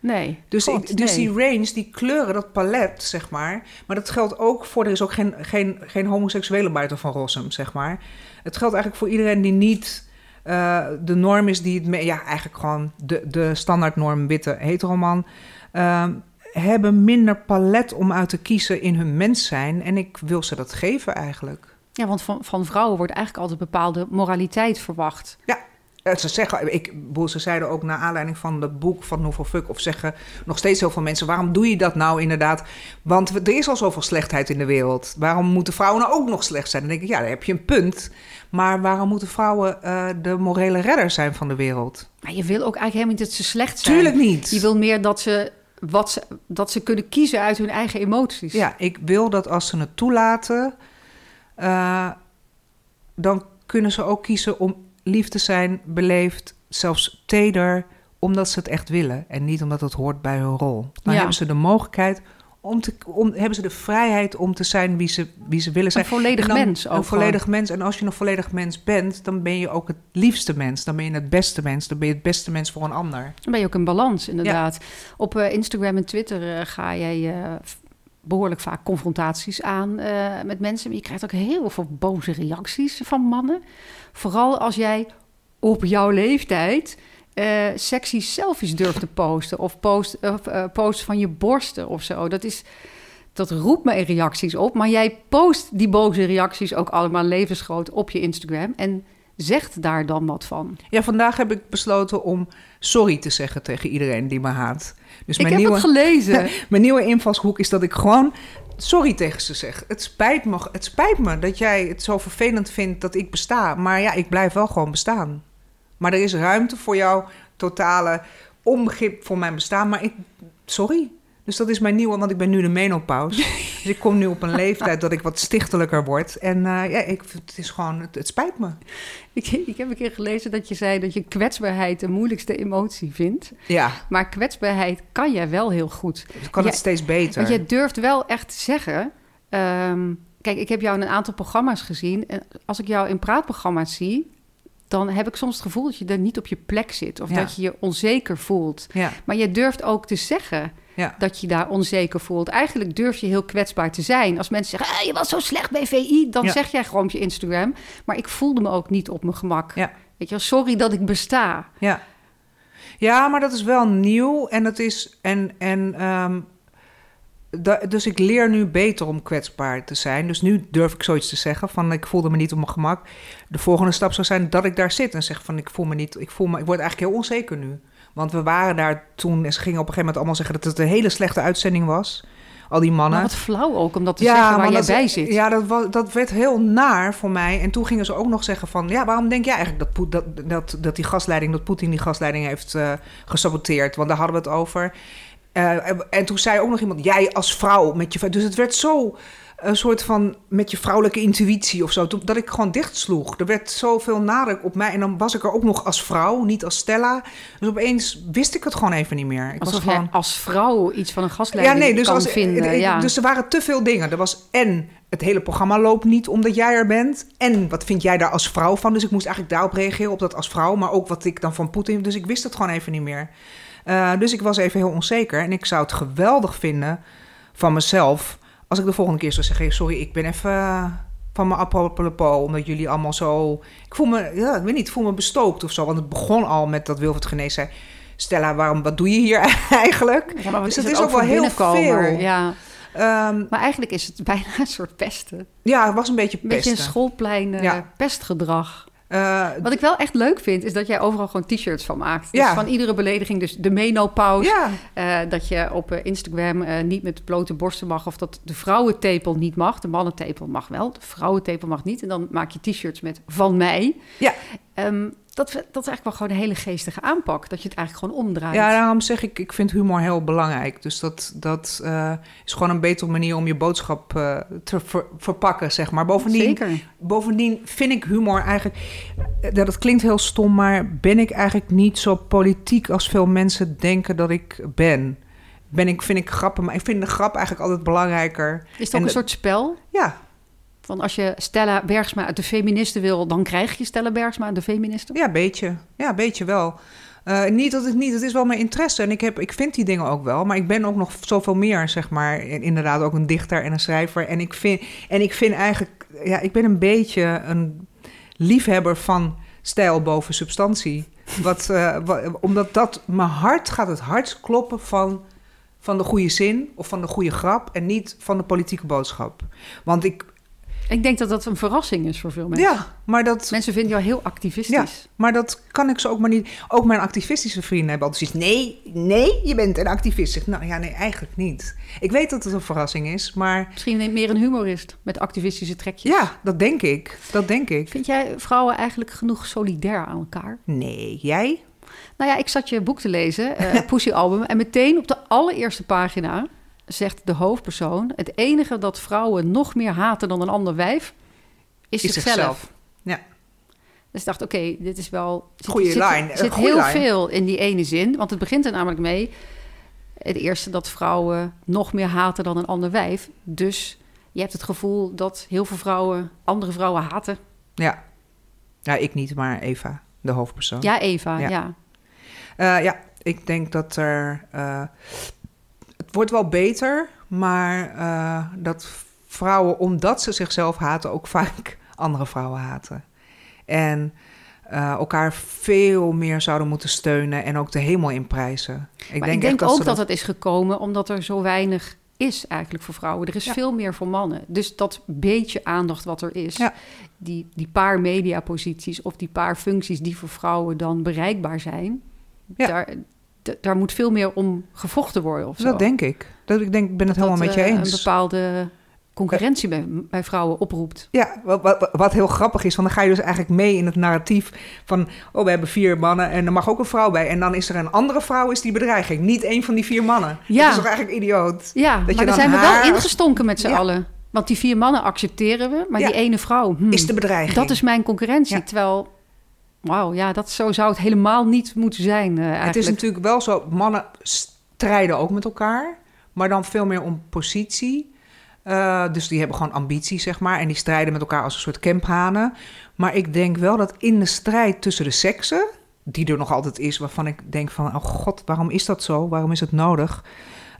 Nee. Dus, God, dus nee. die range, die kleuren, dat palet, zeg maar. Maar dat geldt ook voor. Er is ook geen, geen, geen homoseksuele buiten van Rossum, zeg maar. Het geldt eigenlijk voor iedereen die niet uh, de norm is, die het. Me, ja, eigenlijk gewoon de, de standaardnorm witte heteroman. Uh, hebben minder palet om uit te kiezen in hun mens zijn. En ik wil ze dat geven eigenlijk. Ja, want van, van vrouwen wordt eigenlijk altijd bepaalde moraliteit verwacht. Ja, ze zeggen, ik, ze zeiden ook naar aanleiding van het boek van Nouveau Fuck, of zeggen nog steeds heel veel mensen: waarom doe je dat nou inderdaad? Want er is al zoveel slechtheid in de wereld. Waarom moeten vrouwen nou ook nog slecht zijn? Dan denk ik, ja, daar heb je een punt. Maar waarom moeten vrouwen uh, de morele redder zijn van de wereld? Maar je wil ook eigenlijk helemaal niet dat ze slecht zijn. Tuurlijk niet. Je wil meer dat ze, wat ze, dat ze kunnen kiezen uit hun eigen emoties. Ja, ik wil dat als ze het toelaten, uh, dan kunnen ze ook kiezen om lief te zijn, beleefd, zelfs teder, omdat ze het echt willen en niet omdat het hoort bij hun rol. Dan ja. hebben ze de mogelijkheid om te, om, hebben ze de vrijheid om te zijn wie ze, wie ze willen zijn. Een volledig dan, mens. Ook een volledig mens. En als je een volledig mens bent, dan ben je ook het liefste mens. Dan ben je het beste mens. Dan ben je het beste mens voor een ander. Dan ben je ook in balans, inderdaad. Ja. Op uh, Instagram en Twitter uh, ga jij uh, behoorlijk vaak confrontaties aan met mensen. Je krijgt ook heel veel boze reacties van mannen. Vooral als jij op jouw leeftijd uh, sexy selfies durft te posten. Of post, post van je borsten of zo. Dat, is, dat roept me reacties op. Maar jij post die boze reacties ook allemaal levensgroot op je Instagram. En zegt daar dan wat van. Ja, vandaag heb ik besloten om sorry te zeggen tegen iedereen die me haat. Dus mijn ik heb nieuwe, het gelezen. mijn nieuwe invalshoek is dat ik gewoon sorry tegen ze zeg. Het spijt, me, het spijt me dat jij het zo vervelend vindt dat ik besta. Maar ja, ik blijf wel gewoon bestaan. Maar er is ruimte voor jouw totale onbegrip voor mijn bestaan. Maar ik, sorry. Dus dat is mijn nieuwe, want ik ben nu de menopauze. dus ik kom nu op een leeftijd dat ik wat stichtelijker word. En uh, ja, ik, het is gewoon, het, het spijt me. Ik, ik, heb een keer gelezen dat je zei dat je kwetsbaarheid de moeilijkste emotie vindt. Ja. Maar kwetsbaarheid kan jij wel heel goed. Ik kan jij, het steeds beter. Want je durft wel echt te zeggen... Um, kijk, ik heb jou in een aantal programma's gezien. En als ik jou in praatprogramma's zie dan heb ik soms het gevoel dat je er niet op je plek zit. Of ja. dat je je onzeker voelt. Ja. Maar je durft ook te zeggen ja. dat je daar onzeker voelt. Eigenlijk durf je heel kwetsbaar te zijn. Als mensen zeggen, ah, je was zo slecht bij VI... dan zeg jij gewoon op je Instagram... maar ik voelde me ook niet op mijn gemak. Weet je wel, sorry dat ik besta. Ja, ja maar dat is wel nieuw. En dat is... En, en, um, da, dus ik leer nu beter om kwetsbaar te zijn. Dus nu durf ik zoiets te zeggen van ik voelde me niet op mijn gemak. De volgende stap zou zijn dat ik daar zit en zeg van ik voel me niet, ik voel me, ik word eigenlijk heel onzeker nu. Want we waren daar toen en ze gingen op een gegeven moment allemaal zeggen dat het een hele slechte uitzending was. al die mannen. Maar wat flauw ook, om dat te zeggen waar jij dat, bij zit. Ja, dat, was, dat werd heel naar voor mij. En toen gingen ze ook nog zeggen van... ja, waarom denk jij eigenlijk dat, dat, dat, dat die gasleiding... dat Poetin die gasleiding heeft eh, gesaboteerd? Want daar hadden we het over. Eh, en toen zei ook nog iemand... jij als vrouw met je... Dus het werd zo een soort van met je vrouwelijke intuïtie of zo... dat ik gewoon dichtsloeg. Er werd zoveel nadruk op mij. En dan was ik er ook nog als vrouw, niet als Stella. Dus opeens wist ik het gewoon even niet meer. Ik Alsof was gewoon... als vrouw iets van een gastleiding Ja, nee, dus, kan als, vinden. ja. dus er waren te veel dingen. Er was en het hele programma loopt niet omdat jij er bent. En wat vind jij daar als vrouw van? Dus ik moest eigenlijk daarop reageren, op dat als vrouw. Maar ook wat ik dan van Poetin. Dus ik wist het gewoon even niet meer. Eh, dus ik was even heel onzeker. En ik zou het geweldig vinden van mezelf... als ik de volgende keer zou zeggen... "Hey, sorry, ik ben even eh, van mijn apropos... omdat jullie allemaal zo... Ik voel me, ja, ik weet niet, ik voel me bestookt of zo. Want het begon al met dat Wilfred Genees zei... Stella, waarom, wat doe je hier eigenlijk? Ja, maar wat dus is het is ook wel heel veel. Ja. Ehm, Maar eigenlijk is het bijna een soort pesten. ja, het was een beetje Een beetje een pesten. schoolplein Ja. pestgedrag. Eh, Wat ik wel echt leuk vind, is dat jij overal gewoon t-shirts van maakt. Dus Ja. van iedere belediging, dus de menopauze. ja, eh, dat je op eh, Instagram niet met blote borsten mag. Of dat de vrouwentepel niet mag. De mannentepel mag wel. De vrouwentepel mag niet. En dan maak je t-shirts met van mij. Ja. Ehm, dat, dat is eigenlijk wel gewoon een hele geestige aanpak. Dat je het eigenlijk gewoon omdraait. ja, daarom zeg ik, ik vind humor heel belangrijk. Dus dat, dat eh, is gewoon een betere manier om je boodschap eh, te ver- verpakken, zeg maar. Bovendien, Zeker. bovendien vind ik humor eigenlijk... eh, Dat het klinkt heel stom, maar ben ik eigenlijk niet zo politiek... als veel mensen denken dat ik ben. Ben ik, vind ik grappen, maar ik vind de grap eigenlijk altijd belangrijker. Is het En ook een soort spel? Ja, Van als je Stella Bergsma uit de feministen wil, dan krijg je Stella Bergsma de feministen? Ja, beetje. Ja, beetje wel. Eh, niet dat het niet, het is wel mijn interesse en ik, heb, ik vind die dingen ook wel, maar ik ben ook nog zoveel meer, zeg maar. Inderdaad, ook een dichter en een schrijver. En ik vind, en ik vind eigenlijk, ja, ik ben een beetje een liefhebber van stijl boven substantie. Wat, eh, omdat dat, mijn hart gaat het hardst kloppen van, van de goede zin of van de goede grap en niet van de politieke boodschap. Want ik, Ik denk dat dat een verrassing is voor veel mensen. ja, maar dat, Mensen vinden jou heel activistisch. Maar dat kan ik ze ook maar niet. Ook mijn activistische vrienden hebben altijd zoiets. Nee, nee, je bent een activist. Nou ja, nee, eigenlijk niet. Ik weet dat het een verrassing is, maar Misschien meer een humorist met activistische trekjes. ja, dat denk ik. Dat denk ik. Vind jij vrouwen eigenlijk genoeg solidair aan elkaar? Nee, jij? Nou ja, ik zat je boek te lezen, eh Pussy Album, en meteen op de allereerste pagina zegt de hoofdpersoon: het enige dat vrouwen nog meer haten dan een ander wijf is, Is zichzelf. zichzelf. Ja. Dus ik dacht, oké, dit is wel. zit- Goeie zit, lijn, Er zit goeie heel veel in die ene zin, want het begint er namelijk mee. Het eerste dat vrouwen nog meer haten dan een ander wijf. Dus je hebt het gevoel dat heel veel vrouwen andere vrouwen haten. Ja. Ja, ik niet, maar Eva, de hoofdpersoon. Ja, Eva, Ja. ja. Eh, ja, ik denk dat er. eh, wordt wel beter, maar eh, dat vrouwen, omdat ze zichzelf haten, ook vaak andere vrouwen haten. En eh, elkaar veel meer zouden moeten steunen en ook de hemel inprijzen. Ik maar denk, ik denk ook ze dat het is gekomen omdat er zo weinig is eigenlijk voor vrouwen. Er is Ja. veel meer voor mannen. Dus dat beetje aandacht wat er is, Ja. die, die paar mediaposities of die paar functies die voor vrouwen dan bereikbaar zijn, Ja. daar, daar moet veel meer om gevochten worden of zo. Dat denk ik. Dat, ik denk, ik ben het Dat helemaal met je eh, eens. een bepaalde concurrentie bij, bij vrouwen oproept. Ja, wat, wat, wat heel grappig is, want dan ga je dus eigenlijk mee in het narratief van... oh, we hebben vier mannen en er mag ook een vrouw bij. En dan is er een andere vrouw, is die bedreiging. Niet één van die vier mannen. Ja. Dat is toch eigenlijk idioot? Ja, je maar dan zijn we wel ingestonken met z'n Ja. allen. Want die vier mannen accepteren we, maar Ja. die ene vrouw... hmm, Is de bedreiging. Dat is mijn concurrentie. Terwijl, wauw, ja, dat zo zou het helemaal niet moeten zijn. eh, Het is natuurlijk wel zo, mannen strijden ook met elkaar, maar dan veel meer om positie. Eh, dus die hebben gewoon ambitie, zeg maar. En die strijden met elkaar als een soort kemphanen. Maar ik denk wel dat in de strijd tussen de seksen, die er nog altijd is, waarvan ik denk van, oh god, waarom is dat zo? Waarom is het nodig?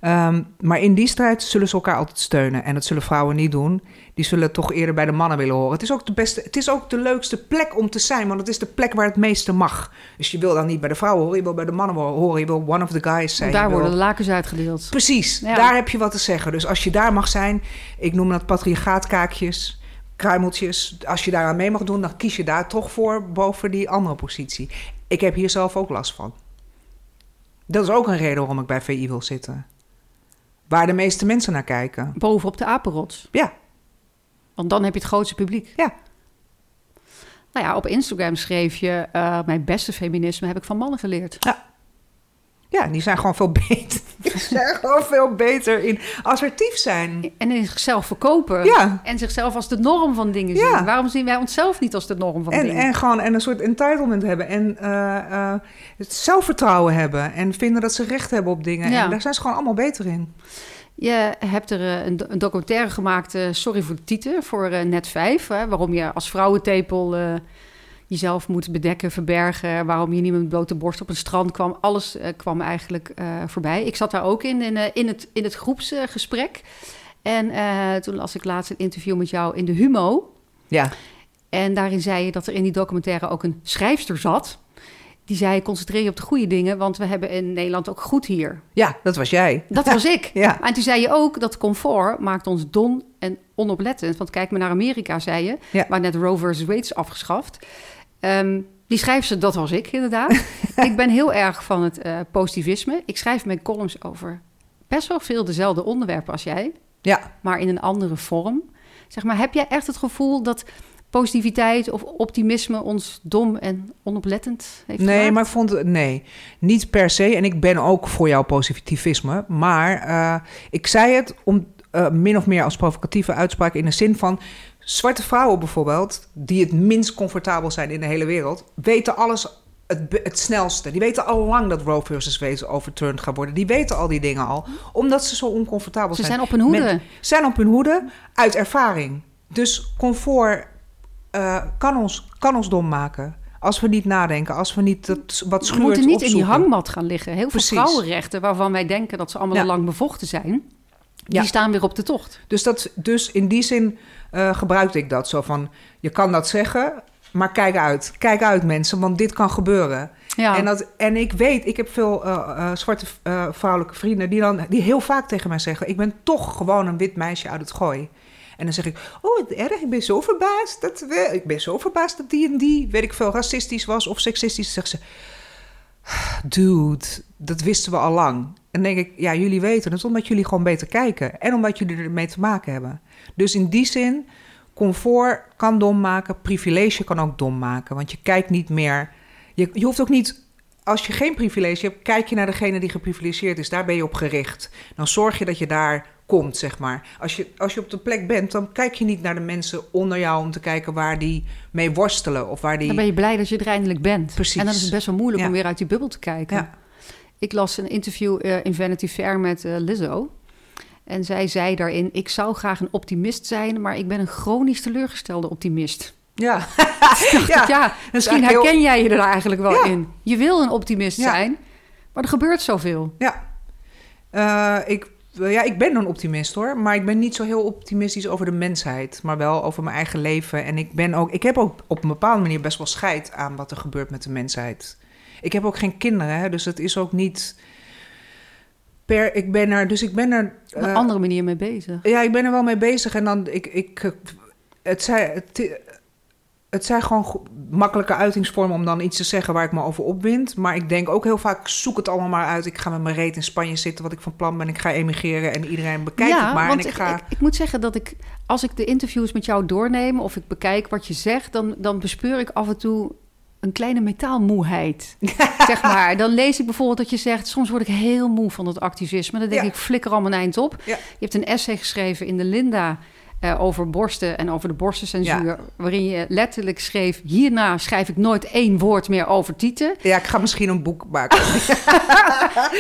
Ehm, maar in die strijd zullen ze elkaar altijd steunen. En dat zullen vrouwen niet doen. Die zullen toch eerder bij de mannen willen horen. Het is ook de beste, het is ook de leukste plek om te zijn. Want het is de plek waar het meeste mag. Dus je wil dan niet bij de vrouwen horen. Je wil bij de mannen horen. Je wil one of the guys zijn. Daar wil- worden de lakens uitgedeeld. Precies, Ja. daar heb je wat te zeggen. Dus als je daar mag zijn, ik noem dat patriarchaatkaakjes, kruimeltjes. Als je daaraan mee mag doen, dan kies je daar toch voor boven die andere positie. Ik heb hier zelf ook last van. Dat is ook een reden waarom ik bij VI wil zitten. Waar de meeste mensen naar kijken. Bovenop de apenrots. Ja. Want dan heb je het grootste publiek. Ja. Nou ja, op Instagram schreef je... eh, mijn beste feminisme heb ik van mannen geleerd. Ja, die zijn gewoon veel beter. Die zijn gewoon veel beter in assertief zijn. En in zichzelf verkopen. Ja. En zichzelf als de norm van dingen zien. Ja. Waarom zien wij onszelf niet als de norm van En, dingen? en gewoon en een soort entitlement hebben. En eh, eh, het zelfvertrouwen hebben. En vinden dat ze recht hebben op dingen. Ja. En daar zijn ze gewoon allemaal beter in. Je hebt er eh, een, do- een documentaire gemaakt, sorry voor de titel, voor eh, Net 5. Hè, waarom je als vrouwentepel jezelf moet bedekken, verbergen. Waarom je niet met blote borst op een strand kwam. Alles eh, kwam eigenlijk eh, voorbij. Ik zat daar ook in, in, eh, in het, in het groepsgesprek. en toen las ik laatst een interview met jou in de Humo. Ja. En daarin zei je dat er in die documentaire ook een schrijfster zat. Die zei, concentreer je op de goede dingen, want we hebben in Nederland ook goed hier. Ja, dat was jij. Dat was ik. Ja. En toen zei je ook dat comfort maakt ons dom en onoplettend. Want kijk maar naar Amerika, zei je, Ja. waar net Roe versus Wade is afgeschaft. Ehm, die schrijfster, dat was ik inderdaad. ik ben heel erg van het eh, positivisme. Ik schrijf mijn columns over best wel veel dezelfde onderwerpen als jij, Ja. maar in een andere vorm. Zeg maar, heb jij echt het gevoel dat positiviteit of optimisme ons dom en onoplettend heeft Nee, gemaakt? maar ik vond. Nee, niet per se. En ik ben ook voor jouw positivisme. Maar eh, ik zei het om eh, min of meer als provocatieve uitspraak... in de zin van... Zwarte vrouwen bijvoorbeeld, die het minst comfortabel zijn in de hele wereld... weten alles het, het snelste. Die weten al lang dat Roe versus Wade overturned gaat worden. Die weten al die dingen al, omdat ze zo oncomfortabel Ze zijn. zijn op hun hoede. Zijn op hun hoede uit ervaring. Dus comfort eh, kan, ons, kan ons dom maken. Als we niet nadenken, als we niet dat, wat We schuurt moeten niet in die hangmat gaan liggen. Heel veel Precies. vrouwenrechten, waarvan wij denken dat ze allemaal Ja. lang bevochten zijn, die staan weer op de tocht. Dus, dat, dus in die zin eh, gebruikte ik dat. Zo van, je kan dat zeggen, maar kijk uit. Kijk uit mensen, want dit kan gebeuren. Ja. En, dat, en ik weet, ik heb veel eh, eh, zwarte vrouwelijke vrienden... Die, dan, die heel vaak tegen mij zeggen... ik ben toch gewoon een wit meisje uit het gooi. En dan zeg ik, oh, erg, ik ben zo verbaasd. Dat we, ik ben zo verbaasd dat die en die, weet ik veel, racistisch was of seksistisch. Zegt ze, dude, dat wisten we al lang. En denk ik, ja, jullie weten het omdat jullie gewoon beter kijken. En omdat jullie ermee te maken hebben. Dus in die zin, comfort kan dom maken, privilege kan ook dom maken. Want je kijkt niet meer, je, je hoeft ook niet... Als je geen privilege hebt, kijk je naar degene die geprivilegeerd is. Daar ben je op gericht. Dan zorg je dat je daar komt, zeg maar. Als je, als je op de plek bent, dan kijk je niet naar de mensen onder jou... om te kijken waar die mee worstelen of waar die... Dan ben je blij dat je er eindelijk bent. Precies. En dan is het best wel moeilijk Ja. om weer uit die bubbel te kijken. Ja. Ik las een interview eh, in Vanity Fair met eh, Lizzo. En zij zei daarin, ik zou graag een optimist zijn... maar ik ben een chronisch teleurgestelde optimist. Ja, Ja, ja misschien heel- herken jij je er eigenlijk wel in. Je wil een optimist zijn, maar er gebeurt zoveel. Ja. Eh, ik, ja, ik ben een optimist hoor. Maar ik ben niet zo heel optimistisch over de mensheid. Maar wel over mijn eigen leven. En ik, ben ook, ik heb ook op een bepaalde manier best wel scheid aan wat er gebeurt met de mensheid. Ik heb ook geen kinderen, hè, dus het is ook niet. Per, ik ben er, dus ik ben er. Op een eh, andere manier mee bezig. ja, ik ben er wel mee bezig. En dan, ik, ik, eh, het, het, het zijn gewoon makkelijke uitingsvormen om dan iets te zeggen waar ik me over opwind. Maar ik denk ook heel vaak, zoek het allemaal maar uit. Ik ga met mijn reet in Spanje zitten, wat ik van plan ben. Ik ga emigreren en iedereen bekijkt het maar. En ik ga... ik, ik moet zeggen dat ik, als ik de interviews met jou doorneem... of ik bekijk wat je zegt, dan, dan bespeur ik af en toe een kleine metaalmoeheid. zeg maar. Dan lees ik bijvoorbeeld dat je zegt... soms word ik heel moe van het activisme. Dan denk Ja. ik, flikker al mijn eind op. Ja. Je hebt een essay geschreven in de Linda... eh, over borsten en over de borstencensuur... Ja. waarin je letterlijk schreef... hierna schrijf ik nooit één woord meer over tieten. Ja, ik ga misschien een boek maken. Ze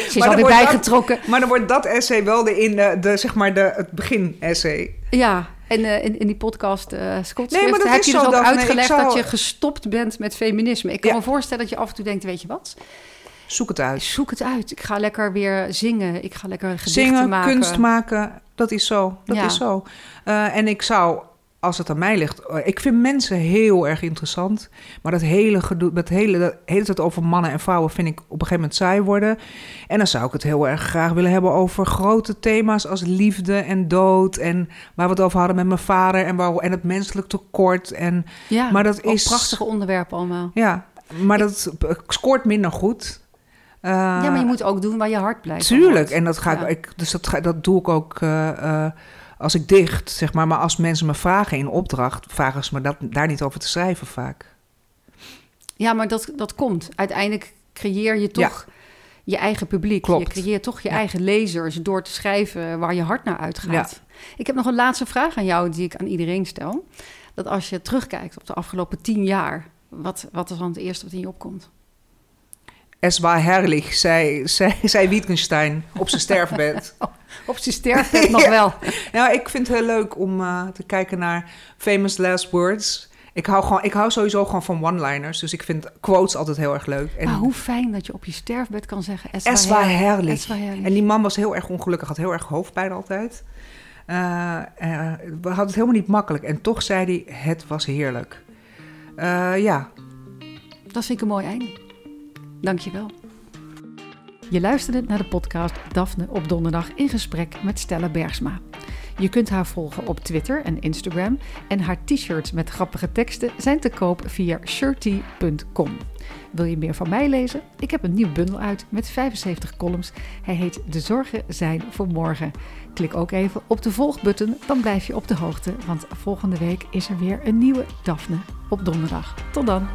is Maar dan alweer wordt dat- bijgetrokken. maar dan wordt dat essay wel de, in de, de, zeg maar de, het begin-essay. Ja, en eh, in, in die podcast uh, Scott Nee, heb je zo, dus ook uitgelegd zou- dat je gestopt bent met feminisme. Ik kan Ja. me voorstellen dat je af en toe denkt, weet je wat? Zoek het uit. Zoek het uit. Ik ga lekker weer zingen. Ik ga lekker gedichten Zingen, maken. kunst maken, dat is zo. Dat Ja. is zo. Eh, en ik zou, als het aan mij ligt... eh, ik vind mensen heel erg interessant. Maar dat hele gedoe, dat hele, dat hele tijd over mannen en vrouwen... vind ik op een gegeven moment saai worden. En dan zou ik het heel erg graag willen hebben over grote thema's... als liefde en dood. En waar we het over hadden met mijn vader... en, waar, en het menselijk tekort. En Ja, Maar dat is- prachtige onderwerpen allemaal. ja, maar dat scoort minder goed. Uh, ja, maar je moet ook doen waar je hart blijft. Tuurlijk, en dat ga ik, ik, dus dat, ga, dat doe ik ook uh, als ik dicht, zeg maar. Maar als mensen me vragen in opdracht, vragen ze me dat, daar niet over te schrijven vaak. Ja, maar dat, dat komt. Uiteindelijk creëer je toch je eigen publiek. Klopt. Je creëert toch je eigen lezers door te schrijven waar je hart naar uitgaat. Ik heb nog een laatste vraag aan jou die ik aan iedereen stel. Dat als je terugkijkt op de afgelopen tien jaar, wat, wat is dan het eerste wat in je opkomt? Es war herrlich, zei, zei, zei Wittgenstein op zijn sterfbed. op zijn sterfbed nog wel. Ja, ik vind het heel leuk om uh, te kijken naar famous last words. Ik hou, gewoon, ik hou sowieso gewoon van one-liners. Dus ik vind quotes altijd heel erg leuk. En, maar hoe fijn dat je op je sterfbed kan zeggen... Es, es war herrlich. herrlich. En die man was heel erg ongelukkig. Had heel erg hoofdpijn altijd. Uh, uh, we hadden het helemaal niet makkelijk. En toch zei hij, het was heerlijk. Uh, ja. Dat vind ik een mooi einde. Dank je wel. Je luisterde naar de podcast Daphne op donderdag in gesprek met Stella Bergsma. Je kunt haar volgen op Twitter en Instagram en haar t-shirts met grappige teksten zijn te koop via shirty.com. Wil je meer van mij lezen? Ik heb een nieuw bundel uit met 75 columns. Hij heet De Zorgen zijn voor morgen. Klik ook even op de volgbutton, dan blijf je op de hoogte, want volgende week is er weer een nieuwe Daphne op donderdag. Tot dan!